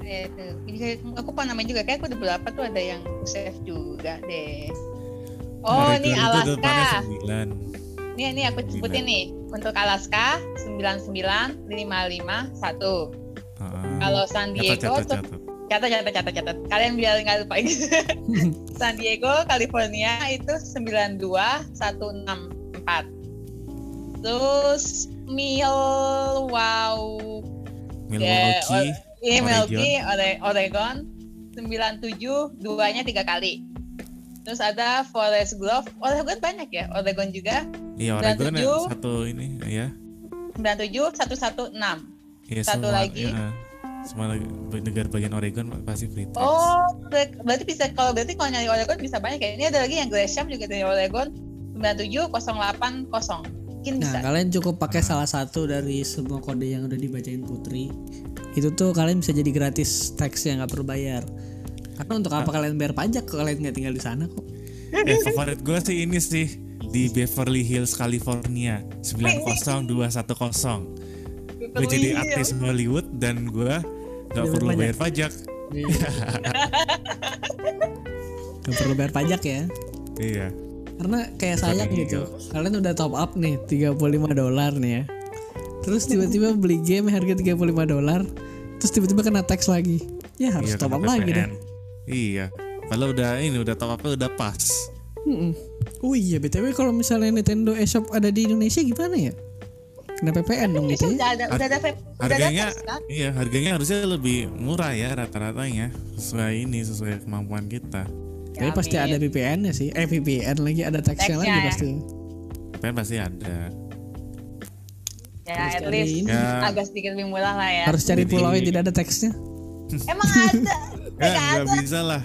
Eh, tuh. Ini kayak- aku pernah namanya juga kayak aku ada berapa tuh ada yang save juga deh. Oh, Oregon ini itu Alaska. sembilan. Ini ini aku sebutin nih. Untuk Alaska 99551. Heeh. Kalau San Catat, Diego catat, tuh catat. Catat catat catat catat. Kalian biar nggak lupa. San Diego, California itu 92164. Terus Milwaukee Milwaukee Iya, Oregon. Milwaukee, Ore- Oregon 97 duanya tiga kali. Terus ada Forest Grove, Oregon banyak ya, Oregon juga iya Oregon ya, 97. satu ini ya 97 116. Iya Satu semua, lagi. ya, semua neg- negara bagian Oregon pasti free tax. Oh, ber- berarti bisa kalau berarti kalau nyari Oregon bisa banyak ya. Ini ada lagi yang Gresham juga dari Oregon 97080. Mungkin Nah, bisa. kalian cukup pakai Ah. salah satu dari semua kode yang udah dibacain Putri. Itu tuh kalian bisa jadi gratis teks yang nggak perlu bayar. Karena untuk apa kalian bayar pajak kalau kalian nggak tinggal di sana kok? Eh favorit gue sih ini sih di Beverly Hills California 90210. Gue jadi artis Hollywood dan gue nggak perlu pajak. bayar pajak. Nggak perlu bayar pajak ya. Iya. Karena kayak sayang gitu. Kalian udah top up nih 35 dolar nih ya. Terus tiba-tiba beli game harga 35 dolar. Terus tiba-tiba kena tax lagi. Ya harus iya, top up lagi deh. Iya. Kalau udah ini udah top up udah pas. Mm-mm. Oh iya BTW kalau misalnya Nintendo eShop ada di Indonesia gimana ya? Kena PPN dong gitu ya? udah ada udah ada vape- udah ada Harganya kan? iya harganya harusnya lebih murah ya rata-ratanya sesuai ini sesuai kemampuan kita. Tapi pasti ada VPN-nya sih. Eh VPN lagi ada teksnya lagi ya. pasti. PPN pasti ada. Ya, Harus at least ini. Ya. agak sedikit lebih murah lah ya. Harus cari pulau yang tidak ada teksnya. Emang ada. Ya nggak bisa lah.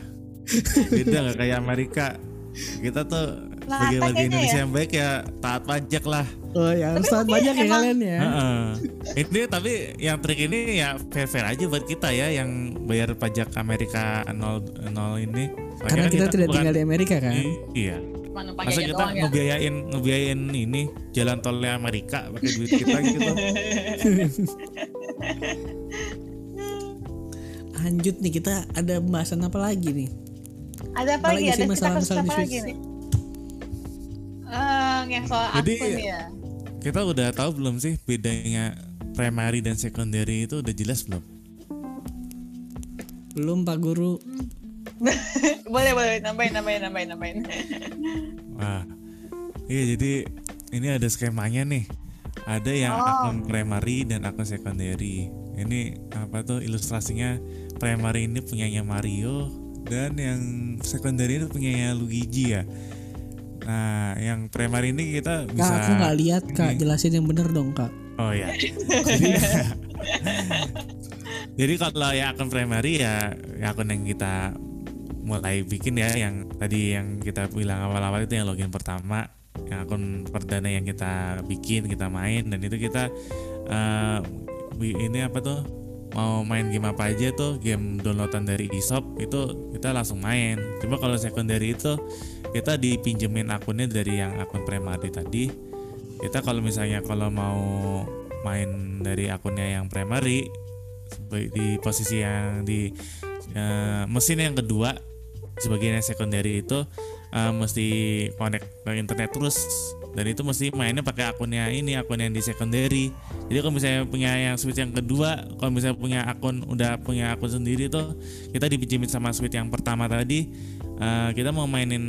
Beda nggak kayak Amerika. Kita tuh sebagai warga kayaknya Indonesia ya. yang baik ya taat pajak lah. Oh ya harus Tapi taat banyak ya kalian ya. Heeh. Ini tapi yang trik ini ya fair fair aja buat kita ya yang bayar pajak Amerika 0 0 ini. Soalnya Karena kan kita tidak bukan- tinggal di Amerika kan. I- Iya. Masa kita doang ya. ngebiayain ngebiayain ini jalan tolnya Amerika pakai duit kita gitu. Lanjut nih kita ada pembahasan apa lagi nih? Ada apa lagi? sih Ada masalah-masalah di apa lagi Switch? nih? Eh, yang soal Jadi- akun ya. Kita udah tahu belum sih bedanya primary dan secondary itu udah jelas belum? Belum Pak Guru. boleh boleh nambahin nambahin nambahin nambahin. Wah, iya jadi ini ada skemanya nih. Ada yang Oh. akun primary dan akun secondary. ini apa tuh ilustrasinya primary ini punyanya Mario dan yang secondary ini punyanya Luigi ya nah yang primary ini kita bisa Kak, aku nggak lihat kak, ini. jelasin yang bener dong kak. Oh ya. Jadi, jadi kalau ya akun primary ya, ya akun yang kita mulai bikin ya yang tadi yang kita bilang awal-awal itu yang login pertama, yang akun perdana yang kita bikin, kita main dan itu kita bi- ini apa tuh mau main game apa aja tuh game downloadan dari eShop itu kita langsung main. Cuma kalau secondary itu kita dipinjemin akunnya dari yang akun primary tadi. Kita kalau misalnya kalau mau main dari akunnya yang primary di posisi yang di eh, mesin yang kedua sebagian yang secondary itu eh, mesti connect ke internet terus. Dan itu mesti mainnya pakai akunnya ini akun yang di secondary. Jadi kalau misalnya punya yang switch yang kedua kalau misalnya punya akun udah punya akun sendiri tuh kita dipinjemin sama switch yang pertama tadi eh, kita mau mainin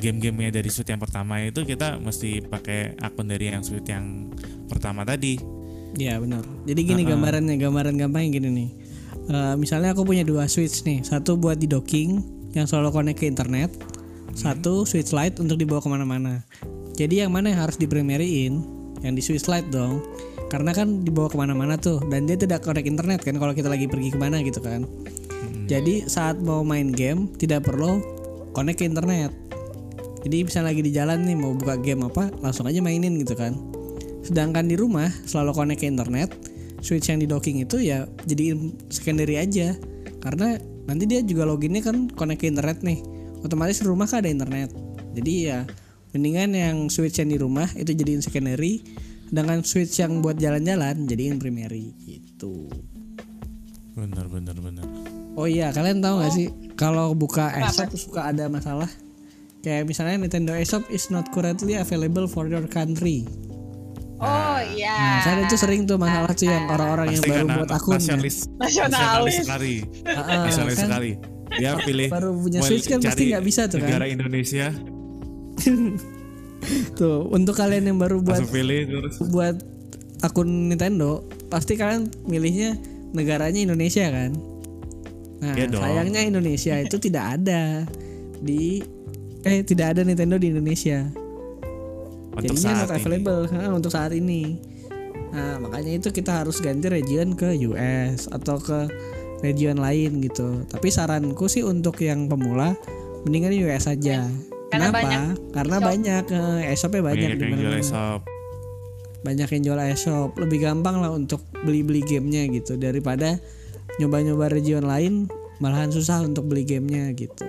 game-gamenya dari switch yang pertama itu kita mesti pakai akun dari yang switch yang pertama tadi Iya benar. Jadi gini Uh-uh. gambarannya, gambaran gampangnya gini nih. Eh, misalnya aku punya dua switch nih, satu buat di docking yang selalu connect ke internet, satu switch light untuk dibawa ke mana-mana. Jadi yang mana yang harus di primaryin? Yang di switch light dong. Karena kan dibawa ke mana-mana tuh, dan dia tidak connect internet kan kalau kita lagi pergi ke mana gitu kan. Jadi saat mau main game tidak perlu connect ke internet. Jadi misalnya lagi di jalan nih mau buka game apa, langsung aja mainin gitu kan. Sedangkan di rumah selalu connect ke internet, switch yang di docking itu ya jadiin secondary aja. Karena nanti dia juga loginnya kan connect ke internet nih. Otomatis di rumah kan ada internet. Jadi ya mendingan yang switch yang di rumah itu jadiin secondary, sedangkan switch yang buat jalan-jalan jadiin primary gitu. bener bener bener Oh iya, kalian tahu nggak sih kalau buka eShop suka ada masalah? Kayak misalnya Nintendo eShop is not currently available for your country. Oh iya. Nah, kan itu sering tuh masalah tuh yang orang-orang yang baru buat akun. kan. nasionalis Nasionalis. sekali Heeh, nasionalis kan sekali dia pilih baru punya Switch kan pasti nggak bisa tuh kan. negara Indonesia Tuh, untuk kalian yang baru buat pilih terus buat akun Nintendo, pasti kalian milihnya negaranya Indonesia kan? Nah, Iya sayangnya Indonesia itu tidak ada di eh tidak ada Nintendo di Indonesia. untuk Jadinya saat not ini available ha, untuk saat ini. Nah, makanya itu kita harus ganti region ke US atau ke region lain gitu. Tapi saranku sih untuk yang pemula mendingan US aja. Karena Kenapa? banyak Karena banyak eh, e-shopnya banyak, banyak di yang jual mana-mana. e-shop Banyak yang jual e-shop. Lebih gampang lah untuk beli-beli gamenya gitu daripada nyoba-nyoba region lain malahan susah untuk beli gamenya gitu.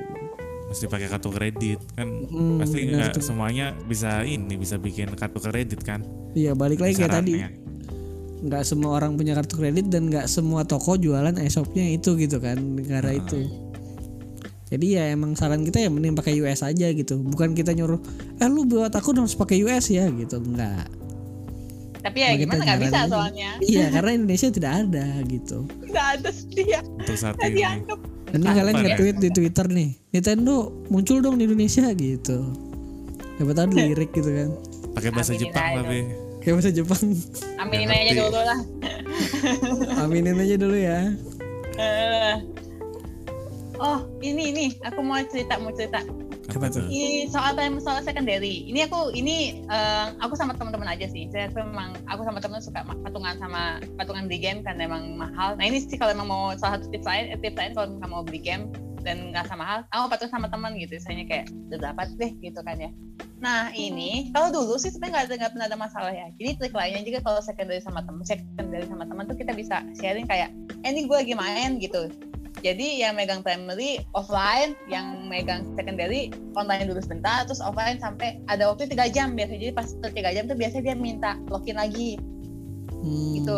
mesti pakai kartu kredit kan? Hmm, pasti nggak semuanya bisa ini bisa bikin kartu kredit kan? Iya balik lagi kayak tadi. Nggak semua orang punya kartu kredit dan nggak semua toko jualan e-shopnya itu gitu kan negara itu. Jadi ya emang saran kita ya mending pakai US aja gitu. Bukan kita nyuruh eh lu buat aku harus pakai US ya gitu. Enggak Tapi ya kita gimana? Nggak bisa soalnya. iya karena Indonesia tidak ada gitu. Nggak ada sedia. untuk saat ini. dianggap. nanti kalian Apa, nge-tweet di Twitter nih. Nintendo muncul dong di Indonesia gitu. Siapa tahu dilirik gitu kan. Pakai bahasa Aminin Jepang tapi. Kayak bahasa Jepang. Aminin aja dulu lah. Aminin aja dulu ya. Eh. Oh ini ini. Aku mau cerita mau cerita. Apa tuh? Ini soal time soal secondary. Ini aku ini eh, aku sama teman-teman aja sih. Saya tuh memang aku sama teman suka patungan sama patungan beli game kan memang mahal. Nah ini sih kalau emang mau salah satu tips lain, eh, tips lain kalau nggak mau beli game dan nggak sama mahal, aku patung sama teman gitu. Misalnya kayak berapa deh gitu kan ya. Nah ini kalau dulu sih sebenarnya nggak ada nggak pernah ada masalah ya. Jadi trik lainnya juga kalau secondary sama teman, secondary sama teman tuh kita bisa sharing kayak, eh ini gue lagi main gitu. Jadi yang megang primary offline, yang megang secondary online dulu sebentar, terus offline sampai ada waktu tiga jam biasanya. Jadi pas tiga jam tuh biasanya dia minta login lagi Hmm. gitu.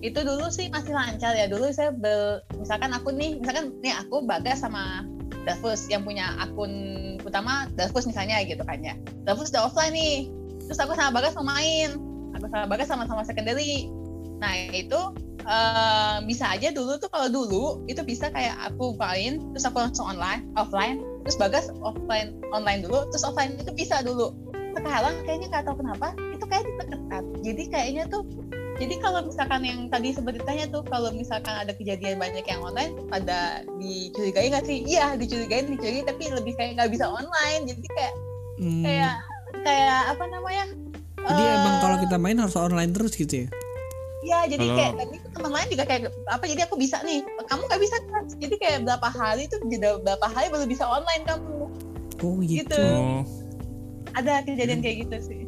Itu dulu sih masih lancar ya. Dulu saya bel- misalkan aku nih, misalkan nih aku Bagas sama Davus yang punya akun utama Davus misalnya gitu kan ya. Davus udah offline nih. Terus aku sama Bagas mau main. Aku sama Bagas sama-sama secondary. Nah itu eh, bisa aja dulu tuh kalau dulu itu bisa kayak aku main terus aku langsung online offline terus Bagas offline online dulu terus offline itu bisa dulu. Sekarang kayaknya nggak tahu kenapa itu kayak diperketat. Jadi kayaknya tuh jadi kalau misalkan yang tadi ditanya tuh kalau misalkan ada kejadian banyak yang online pada dicurigai nggak sih? Iya dicurigai dicurigai tapi lebih kayak nggak bisa online. Jadi kayak Hmm, kayak kayak apa namanya? Jadi eh, emang kalau kita main harus online terus gitu ya ya jadi Kalau- kayak tadi tuh teman lain juga kayak apa jadi aku bisa nih? Kamu nggak bisa kan jadi kayak berapa hari tuh jeda berapa hari baru bisa online kamu. Oh gitu, Gitu. Oh, ada kejadian kayak gitu sih.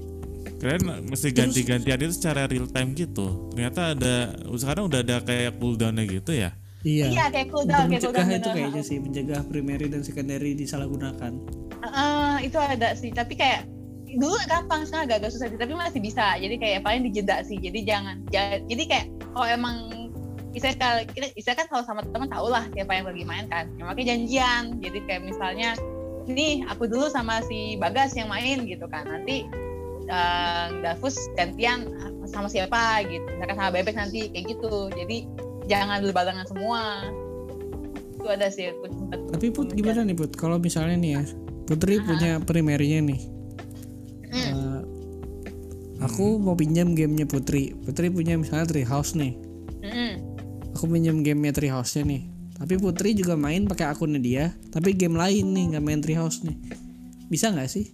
Kalian mesti ganti-gantian itu secara real time gitu. Ternyata ada sekarang udah ada kayak cooldownnya gitu ya. iya. Iya kayak untuk cooldown kayak mencegah cooldown itu bener. kayaknya sih mencegah primary dan secondary disalahgunakan. Heeh, itu ada sih. Tapi kayak dulu gampang sekarang agak-agak susah sih tapi masih bisa. Jadi kayak paling dijeda sih. Jadi jangan ja- jadi kayak kalau emang Isa kalau kita Isa kan kalau sama teman tau lah siapa yang lagi main kan. Ya, makanya janjian. Jadi kayak misalnya nih aku dulu sama si Bagas yang main gitu kan. Nanti eh, Davus gantian sama siapa gitu. Misalkan sama Bebek nanti kayak gitu. Jadi jangan berbarengan semua. Itu ada sih aku tapi put gimana nih put? Kalau misalnya nih ya Putri punya primernya nih Eh, aku mau pinjam gamenya Putri Putri punya misalnya Treehouse nih Mm-mm. aku pinjam gamenya Treehouse-nya nih tapi Putri juga main pakai akunnya dia tapi game lain nih nggak main Treehouse nih bisa nggak sih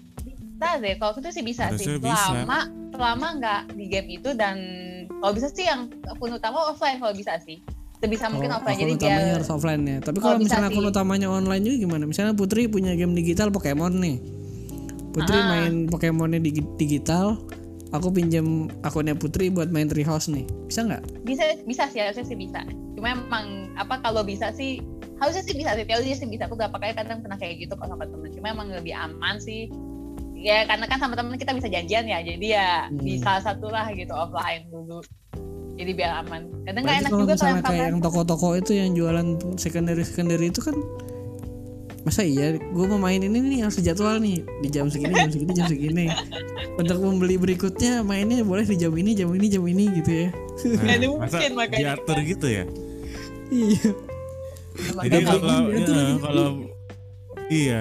Bisa deh, kalau itu sih bisa Harusnya sih. bisa. Selama selama nggak di game itu dan kalau bisa sih yang akun utama offline kalau bisa sih. Sebisa mungkin Oh, offline jadi utamanya biar harus offline ya tapi kalau misalnya akun sih. utamanya online juga gimana misalnya Putri punya game digital Pokemon nih Putri Ah. main Pokemonnya di digital aku pinjam akunnya Putri buat main Treehouse nih bisa nggak bisa bisa sih harusnya sih bisa. Cuma emang apa kalau bisa sih harusnya sih bisa sih teorinya sih bisa. Aku berapa kali kadang pernah kayak gitu kalau sama temen. Cuma emang lebih aman sih. Ya karena kan sama temen kita bisa janjian ya, jadi ya Hmm. salah satu lah gitu offline dulu. Jadi biar aman. Kadang nggak enak kalau juga kalau kayak yang toko-toko itu yang jualan secondary secondary itu kan masa iya gue mau main ini nih harus jadwal nih di jam segini jam segini jam segini untuk membeli berikutnya mainnya boleh di jam ini jam ini jam ini gitu ya Nah, mungkin makanya. diatur gitu ya? iya Jadi kalau ya, lagi. kalau iya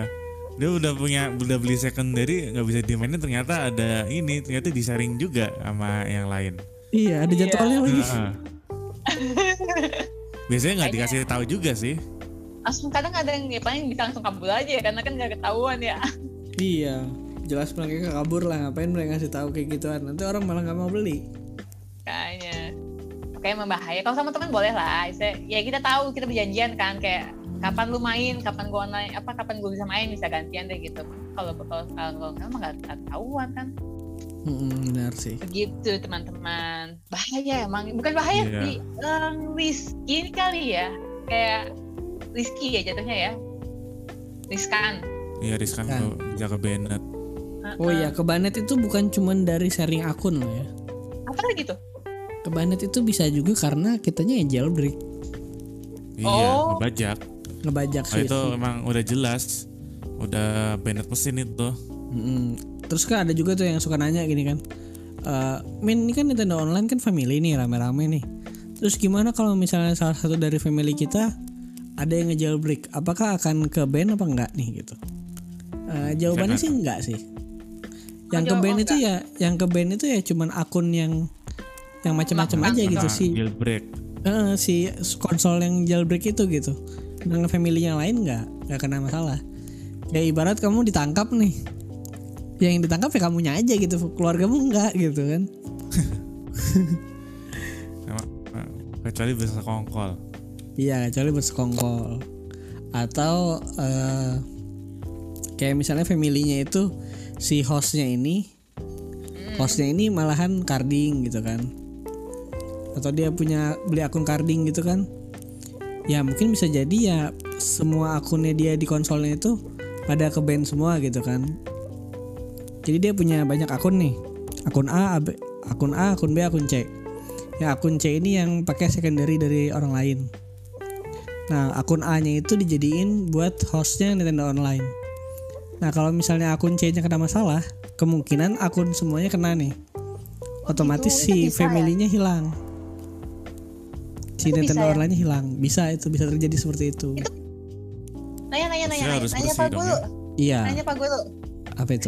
dia udah punya udah beli secondary nggak bisa dimainin ternyata ada ini ternyata di sharing juga sama yang lain. iya ada Iya. jadwalnya lagi Heeh. Biasanya nggak dikasih tahu juga sih. Langsung kadang ada yang ya paling bisa langsung kabur aja ya karena kan nggak ketahuan ya. Iya jelas mereka kabur lah ngapain mereka ngasih tahu kayak gituan? Nanti orang malah nggak mau beli. Kayaknya. Kayak membahaya kalau sama teman boleh lah. Ya kita tahu kita berjanjian kan kayak kapan lu main kapan gua online apa kapan gua bisa main bisa gantian deh gitu. Kalau kalau kalau nggak mah nggak ketahuan kan. Mm-mm, benar sih. Begitu teman-teman. Bahaya emang. Bukan bahaya Iya. sih um, risky kali ya. Kayak risky ya jatuhnya ya riskan Iya riskan Kan. tuh bisa ke banned. oh iya kebanet itu bukan cuman dari sharing akun loh ya apa lagi tuh kebanet itu bisa juga karena kitanya yang jailbreak Iya, Oh. ngebajak. ngebajak Kalau sih itu emang udah jelas udah banned mesin itu. Mm-mm. Terus kan ada juga tuh yang suka nanya gini kan, Eh Min ini kan Nintendo Online kan family nih rame-rame nih. Terus gimana kalau misalnya salah satu dari family kita ada yang ngejailbreak, apakah akan ke ban apa enggak nih gitu? Eh, jawabannya sih enggak sih. Yang ke jawab ban oh, itu ya, yang ke ban itu ya cuman akun yang yang macam-macam aja gitu sih. jailbreak. Eh, si konsol yang jailbreak itu gitu. Dengan family yang lain nggak nggak kena masalah. Ya ibarat kamu ditangkap nih, yang ditangkap ya kamunya aja gitu, keluargamu enggak gitu kan? Sama- kecuali bisa kongkol. Iya kecuali bersekongkol atau eh, kayak misalnya familynya itu si hostnya ini, hostnya ini malahan carding gitu kan? Atau dia punya beli akun carding gitu kan? Ya mungkin bisa jadi ya semua akunnya dia di konsolnya itu pada ke ban semua gitu kan? Jadi dia punya banyak akun nih, akun A, akun A, akun B, akun C. Ya akun C ini yang pakai secondary dari orang lain. Nah, akun A-nya itu dijadiin buat hostnya Nintendo Online. Nah, kalau misalnya akun C-nya kena masalah, kemungkinan akun semuanya kena nih. Otomatis gitu, si itu ya? family-nya hilang. Si Itu Nintendo ya? Online-nya hilang. Bisa itu bisa terjadi seperti itu. nanya nanya nanya nanya nanya bersih pak guru ya. Iya. nanya pak guru Apa itu?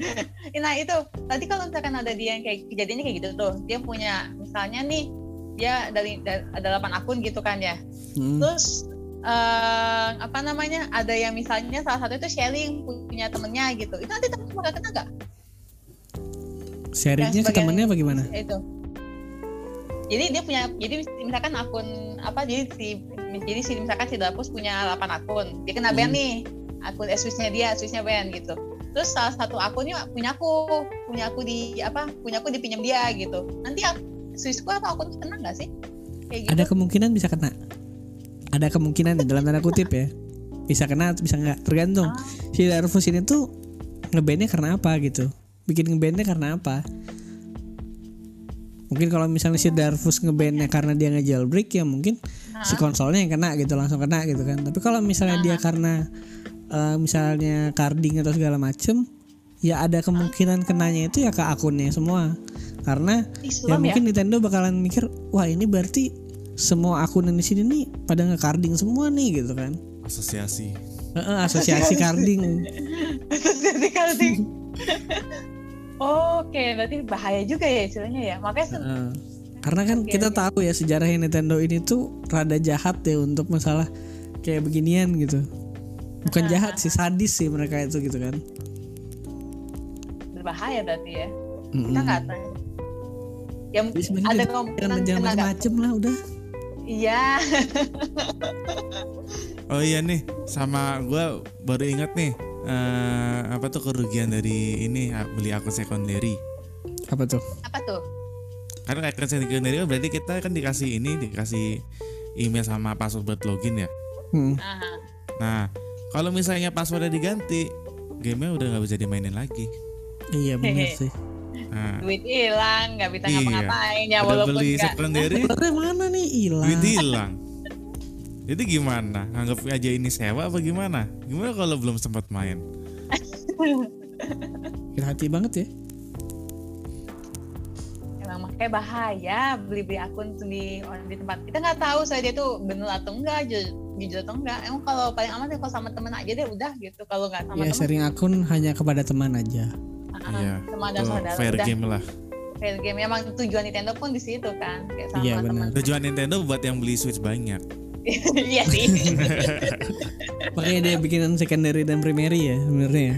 nah itu tadi kalau misalkan ada dia yang kayak kejadiannya kayak gitu tuh dia punya misalnya nih dia dari, ada 8 akun gitu kan ya Hmm. terus eh, apa namanya ada yang misalnya salah satu itu sharing punya temennya gitu itu nanti temen bakal kena nggak Sharingnya ke sebagai- temennya apa gimana? itu jadi dia punya jadi misalkan akun apa jadi si jadi si misalkan si Dapus punya 8 akun dia kena ban Hmm. nih akun eh, Switch-nya dia Switch-nya ban gitu terus salah satu akunnya punya aku punya aku di apa punya aku dipinjam dia gitu nanti Switchku atau akun kena nggak sih kayak gitu Ada kemungkinan bisa kena. Ada kemungkinan ya, dalam tanda kutip ya. Bisa kena atau bisa nggak tergantung. Ah. Si Darvus ini tuh ngebandnya karena apa gitu. Bikin ngebandnya karena apa? Mungkin kalau misalnya si Darvus ngebandnya karena dia nge-jailbreak ya mungkin si konsolnya yang kena gitu langsung kena gitu kan. Tapi kalau misalnya dia karena eh, misalnya carding atau segala macem ya ada kemungkinan kenanya itu ya ke akunnya semua. Karena Ih, ya ya, mungkin Nintendo bakalan mikir wah ini berarti semua akun yang di sini nih pada nge-carding semua nih gitu kan. asosiasi Heeh, asosiasi carding. Asosiasi carding. Oke, berarti bahaya juga ya istilahnya ya. Makanya se- Heeh. Karena kan Oke, kita tahu ya sejarahnya Nintendo ini tuh rada jahat ya untuk masalah kayak beginian gitu. Bukan jahat sih, sadis sih mereka itu gitu kan. berbahaya berarti ya. Kita nggak tahu. Ya Jadi sebenarnya ada kemungkinan jangan macam-macam lah udah. Iya. oh iya nih sama gua baru ingat nih eh, apa tuh kerugian dari ini ah, beli akun secondary Apa tuh? Apa tuh? karena akun secondary kan berarti kita kan dikasih ini dikasih email sama password buat login ya Hmm. Aha. nah kalau misalnya passwordnya diganti gamenya udah nggak bisa dimainin lagi Iya benar sih. Nah Duit hilang, nggak bisa Iya. ngapa-ngapain ya udah walaupun beli nggak. secondary mana nih hilang? duit hilang jadi gimana anggap aja ini sewa apa gimana gimana kalau belum sempat main Hati banget ya. Emang makanya bahaya beli-beli akun di di tempat kita nggak tahu saya dia tuh bener atau enggak, ju- jujur atau enggak. Emang kalau paling aman sih kalau sama temen aja deh udah gitu. Kalau nggak sama Ya temen, sharing akun hanya kepada teman aja. Iya sama ada saudara fair udah game lah fair game. Emang tujuan Nintendo pun di situ kan, kayak sama Iya, benar. tujuan Nintendo buat yang beli Switch banyak Iya sih. Makanya dia bikinan secondary dan primary ya sebenarnya. ya.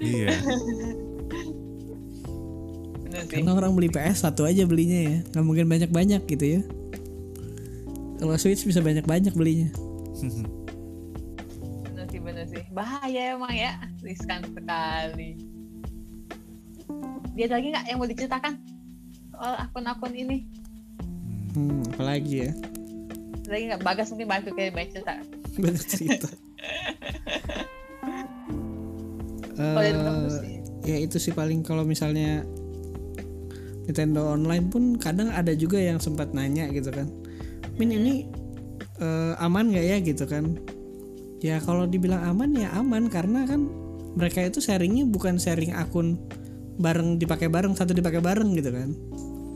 iya. Karena orang beli PS satu aja belinya ya, nggak mungkin banyak-banyak gitu ya. Kalau Switch bisa banyak-banyak belinya. Bener sih, bener sih. Bahaya emang ya, riskan sekali. Dia ada lagi nggak yang mau diceritakan soal akun-akun ini? Hmm, apalagi ya? Ada lagi nggak? Bagas mungkin bantu kayak banyak cerita. Banyak cerita. Sih. ya itu sih paling kalau misalnya Nintendo Online pun kadang ada juga yang sempat nanya gitu kan Min ini eh, aman nggak ya gitu kan ya kalau dibilang aman ya aman karena kan mereka itu sharingnya bukan sharing akun bareng dipakai bareng satu dipakai bareng gitu kan.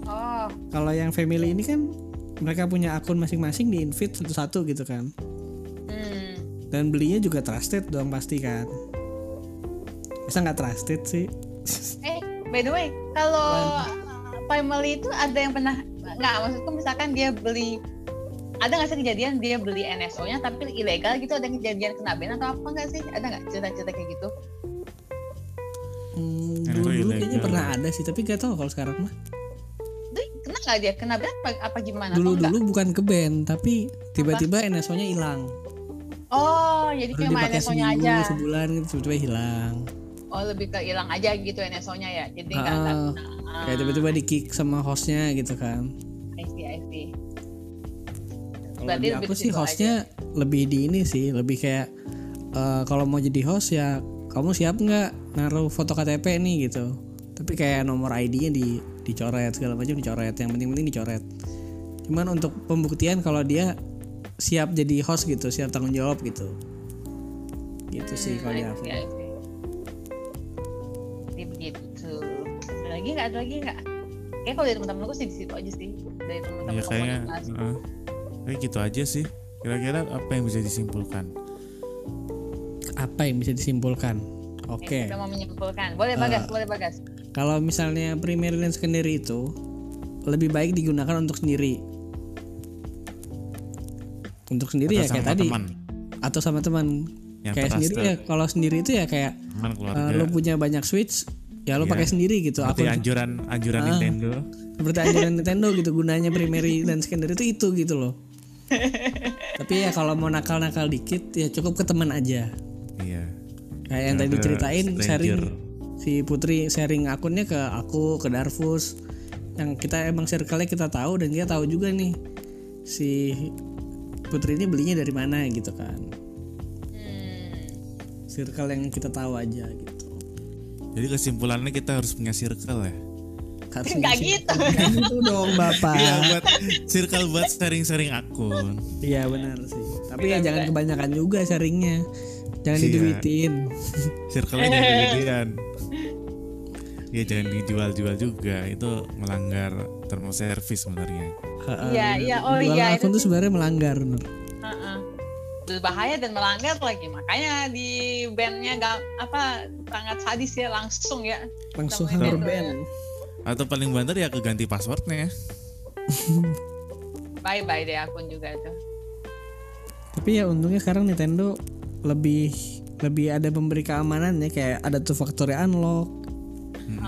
Oh, kalau yang family ini kan mereka punya akun masing-masing di invite satu-satu gitu kan. Hmm. dan belinya juga trusted dong pasti kan. Bisa nggak trusted sih? Eh, by the way, kalau family itu ada yang pernah nggak maksudku misalkan dia beli ada nggak sih kejadian dia beli NSO-nya tapi ilegal gitu? Ada kejadian kena ban atau apa nggak sih? Ada nggak cerita-cerita kayak gitu Hmm, dulu, dulu kayaknya pernah ada sih tapi gak tahu kalau sekarang mah. Kena nggak dia? Kena ban apa, apa gimana dulu dulu bukan ke band tapi tiba-tiba NSO-nya hilang. Oh jadi baru cuma NSO-nya seminggu aja. sebulan gitu tiba-tiba hilang. Oh lebih ke hilang aja gitu NSO-nya ya? Jadi nggak Ah, Ah, kayak tiba-tiba di kick sama hostnya gitu kan. I see, I see. kalau Berarti di aku sih hostnya lebih di ini sih lebih kayak eh, kalau mau jadi host ya kamu siap nggak naruh foto KTP nih gitu tapi kayak nomor ID-nya di dicoret segala macam dicoret yang penting-penting dicoret cuman untuk pembuktian kalau dia siap jadi host gitu siap tanggung jawab gitu gitu sih kalau di aku. Jadi begitu. Ada lagi nggak? Ada lagi nggak? Kayak kalau dari teman-teman aku sih di situ aja sih. Dari teman-teman ya kayaknya eh, kayak gitu aja sih kira-kira apa yang bisa disimpulkan apa yang bisa disimpulkan Oke. Udah mau menyimpulkan. Boleh bagas, boleh bagas. Kalau misalnya primary dan secondary itu lebih baik digunakan untuk sendiri. Untuk sendiri ya Atau kayak sama tadi teman atau sama teman. Yang kayak sendiri ya kalau sendiri itu ya kayak teman eh, keluarga lo punya banyak switch ya lo Iya. pakai sendiri gitu. seperti Akun anjuran anjuran Ah. Nintendo seperti anjuran Nintendo gitu gunanya primary dan secondary itu itu gitu loh. Tapi ya kalau mau nakal-nakal dikit ya cukup ke teman aja. Kayak yang tadi Ada ceritain stranger. sharing si Putri sharing akunnya ke aku ke Darfus yang kita emang circle-nya kita tahu dan dia tahu juga nih si Putri ini belinya dari mana gitu kan. Hmm. Circle yang kita tahu aja gitu. jadi kesimpulannya kita harus punya circle ya Harus Nggak ngisi- gitu. Gitu dong Bapak. Iya buat circle buat sharing-sharing akun Iya benar sih. Tapi ya jangan kebanyakan juga sharingnya. Jangan Iya. diduitin. circle-nya jangan gedean ya jangan dijual-jual juga itu melanggar term of service sebenarnya Heeh. Iya, iya. Oh iya, akun itu tuh sebenarnya melanggar. Nur. Heeh. berbahaya dan melanggar lagi makanya di bandnya nggak apa sangat sadis ya langsung ya Langsung Namanya hammer itu ban. atau paling banter ya keganti passwordnya bye bye deh akun juga itu Tapi ya untungnya sekarang Nintendo lebih lebih ada memberi keamanan ya kayak ada two factor unlock,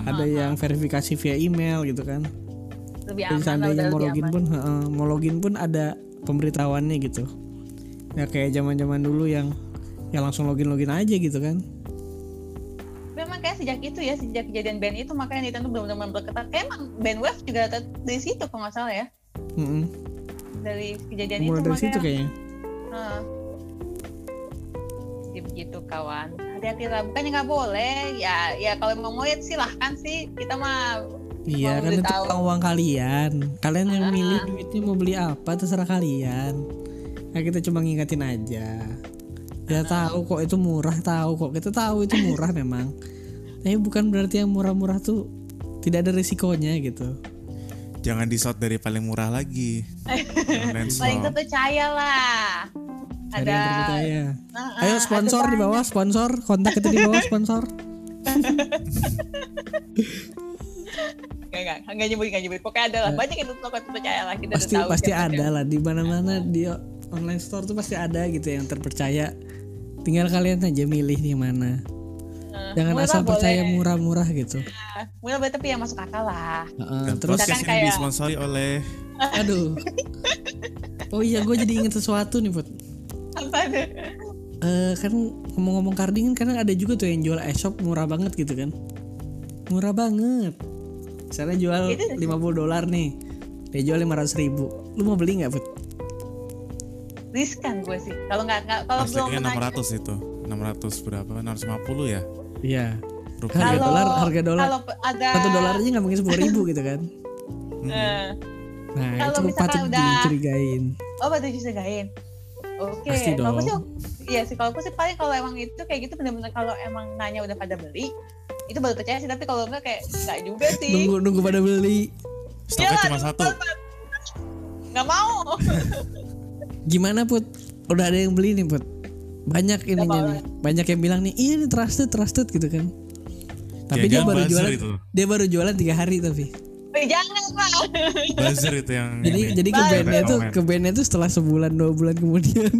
ada yang verifikasi via email gitu kan. lebih aman seandainya mau login aman pun, heeh, mau login pun ada pemberitahuannya gitu. Ya kayak zaman-zaman dulu yang ya langsung login login aja gitu kan. memang kayak sejak itu ya sejak kejadian band itu makanya Nintendo benar-benar kayak emang band wave juga dari situ kalau nggak salah ya Heeh. dari kejadian Mulai itu dari makanya situ kayaknya. Heeh. Begitu kawan hati-hati lah bukannya nggak boleh ya ya kalau mau ya silahkan sih kita mah Iya kan itu tahu. uang kalian. Kalian yang Ah. milih duitnya mau beli apa terserah kalian. Nah kita cuma ngingetin aja. Ya tahu kok itu murah tahu kok kita tahu itu murah memang. Tapi bukan berarti yang murah-murah tuh tidak ada risikonya gitu. jangan di shot dari paling murah lagi paling terpercaya lah Cari ada yang terpercaya. Nah, Ayo ada sponsor di banyak. bawah sponsor kontak kita di bawah sponsor. Enggak, enggak, enggak nyebut, enggak nyebut. Pokoknya ada lah, banyak yang toko terpercaya lah. Kita Eh. pasti tahu pasti ada lah di mana-mana di online store tuh pasti ada gitu yang terpercaya. Tinggal kalian aja milih yang mana. Eh, Jangan murah asal percaya boleh. murah-murah gitu. Murah boleh tapi yang masuk akal lah. Heeh, dan terus ini kayak- disponsori oleh aduh. Oh iya, gue jadi inget sesuatu nih, Put. Apa tuh? Eh kan ngomong-ngomong carding kan kadang ada juga tuh yang jual e-shop murah banget gitu kan. Murah banget. Misalnya jual Itu 50 dolar nih. Dia jual 500 ribu. Lu mau beli nggak, Put? Riskan gue sih. Kalau nggak nggak kalau belum pernah 600 itu 600 berapa 650 ya Iya. rupiah Harga Kalau- dolar, harga dolar. kalau ada Satu dolar aja nggak mungkin 10 ribu gitu kan. eh, Nah, Kalau itu misalkan patut udah- dicurigain. oh berarti bisa gain. Oke, Pasti kalau aku sih iya sih kalau aku sih paling kalau emang itu kayak gitu bener-bener kalau emang nanya udah pada beli itu baru percaya sih tapi kalau enggak kayak enggak juga sih. Nunggu nunggu pada beli. stoknya Iyalah, cuma satu Nggak mau. Gimana Put? Udah ada yang beli nih Put. Banyak ininya nih. Banyak yang bilang nih, iya nih trusted, trusted gitu kan. Tapi dia Jangan-jangan baru jualan, itu. dia baru jualan tiga hari tapi. Jangan pak. buzzer itu yang Jadi ini. jadi ke bandnya tuh ke bandnya tuh setelah sebulan dua bulan kemudian.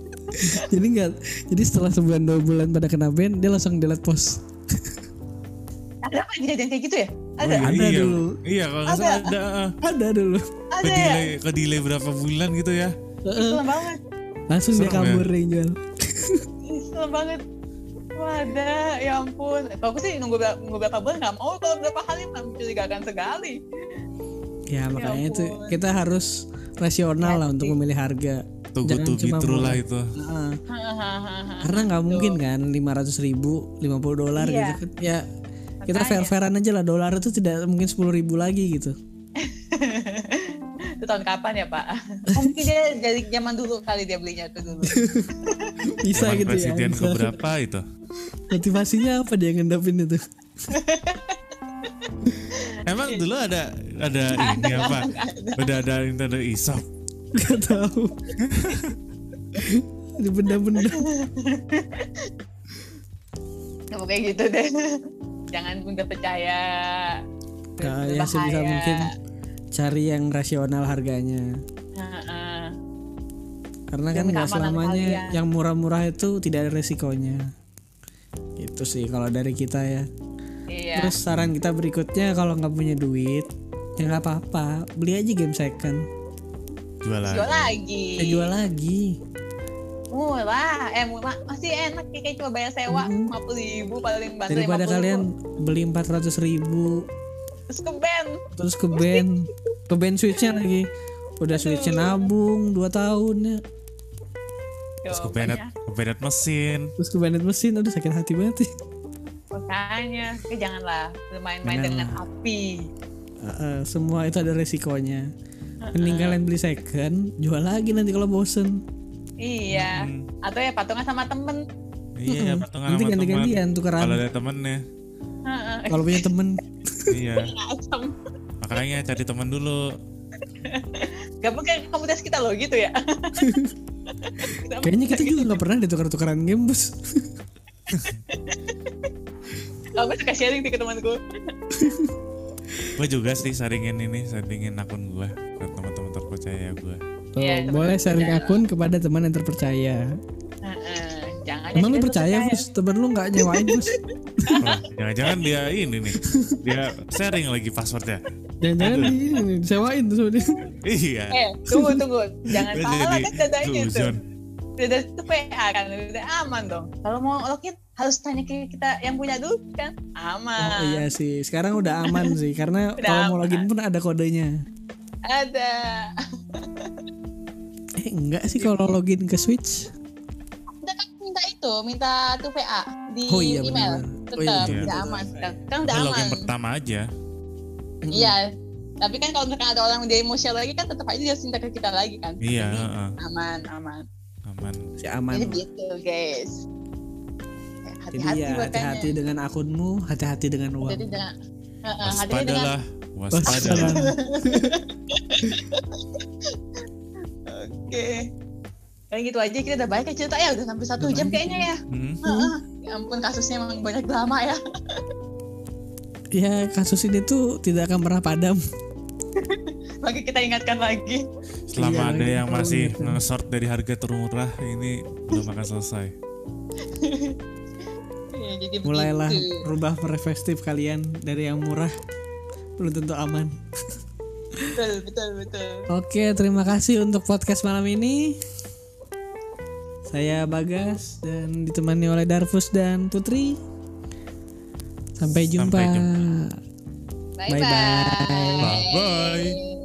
jadi enggak, jadi setelah sebulan dua bulan pada kena band dia langsung delete post. Ada apa kejadian kayak gitu ya? Oh Ada. iya, Ada iya. dulu. iya kalau nggak Ada. salah ada ah. Ada dulu. Ada ke ya? delay ke delay berapa bulan gitu ya Serem banget. Langsung dia Serem ya? kabur. Ih, Serem banget. Wadah, ya ampun. Kalau aku sih nunggu, nunggu berapa bulan nggak mau. Kalau berapa kali mencurigakan sekali. Ya makanya itu ampun. kita harus rasional lah untuk memilih harga. tuh good Jangan be cuma mulai- lah itu Heeh. Hahaha. Karena nggak mungkin kan 500 ribu, 50 dolar Iya. gitu kan. Ya kita fair-fairan aja lah dolar itu tidak mungkin 10 ribu lagi gitu. Itu tahun kapan ya Pak? Oh, mungkin dia dari zaman dulu kali dia belinya tuh dulu. Bisa Zaman gitu ya. presiden keberapa itu Motivasinya apa dia ngendapin itu? emang dulu ada ada ini apa udah ada Nintendo eShop Gak tahu. Di benda-benda. Apa kayak gitu deh jangan mudah percaya Nah, ya sebisa mungkin cari yang rasional harganya. Heeh. Karena kan Demi nggak selamanya kalian. yang murah-murah itu tidak ada resikonya. Itu sih kalau dari kita ya. iya Terus saran kita berikutnya kalau nggak punya duit, ya nggak apa-apa, beli aja game second, jual lagi jual lagi ya jual lagi. murah eh murah masih enak ya, kayak cuma bayar sewa Mhm. lima puluh ribu paling bantu Daripada 50 kalian ribu. beli 400 ribu, terus ke band. Terus ke band, ke band switchnya lagi, udah switchnya nabung 2 tahun ya, terus ke bennett ke bennett mesin. Terus ke bandit mesin, aduh sakit hati banget sih. makanya eh, janganlah. Bermain-main dengan api. Heeh, semua itu ada resikonya. Mending kalian beli second, jual lagi nanti kalau bosen. iya. Hmm. atau ya patungan sama temen. Iya patungan Nanti sama teman ganti-gantian kalau tukeran. ada temennya Heeh, Kalau punya temen, iya makanya cari teman dulu gak pakai komunitas kita loh gitu ya kayaknya kita juga nggak pernah deh tuker-tukeran game bos. aku suka sharing sih ke temanku gue juga sih sharingin ini sharingin akun gue ke teman-teman terpercaya gue Tuh, Iya, teman boleh sharing terpercaya. akun kepada teman yang terpercaya. Heeh, jangan Emang lu ya, percaya, Bos? Temen lu nggak nyewain, Bos? Jangan-jangan dia ini nih. Dia sharing lagi passwordnya. Jangan-jangan di ini nih, disewain tuh sama dia. iya. Eh tunggu tunggu. Jangan salah kan dadanya itu suzon. udah itu PA kan udah aman dong. Kalau mau login harus tanya ke kita yang punya dulu kan aman. Oh iya sih, sekarang udah aman sih karena kalau mau login pun ada kodenya. ada. Eh enggak sih kalau login ke Switch. udah kan minta itu minta tuh PA di Oh iya, email. Tetap Oh iya, betul, udah aman kan, kan udah aman login pertama aja iya tapi kan kalau misalkan ada orang di emosional lagi kan tetap aja dia minta ke kita lagi kan iya Jadi, heeh. aman aman aman Si aman. jadi gitu guys Ya, Jadi hati-hati ya hati-hati dengan akunmu, hati-hati dengan uang. jadi dengan Heeh, hati-hati dengan waspadalah waspada Waspada. Oke. Kayak gitu aja kita udah banyak ya cerita ya udah sampai satu jam kayaknya ya. Hmm. Heeh. Ya ampun kasusnya emang banyak drama ya. Ya kasus ini tuh tidak akan pernah padam. Bagi kita ingatkan lagi. selama Iya, ada yang masih gitu. nge-sort dari harga termurah ini belum akan selesai Ya, jadi Mulailah begitu. rubah perspektif kalian dari yang murah belum tentu aman. Betul betul betul. Oke, terima kasih untuk podcast malam ini. Saya Bagas dan ditemani oleh Darfus dan Putri. Sampai jumpa. Sampai jumpa. Bye Bye-bye. bye. bye bye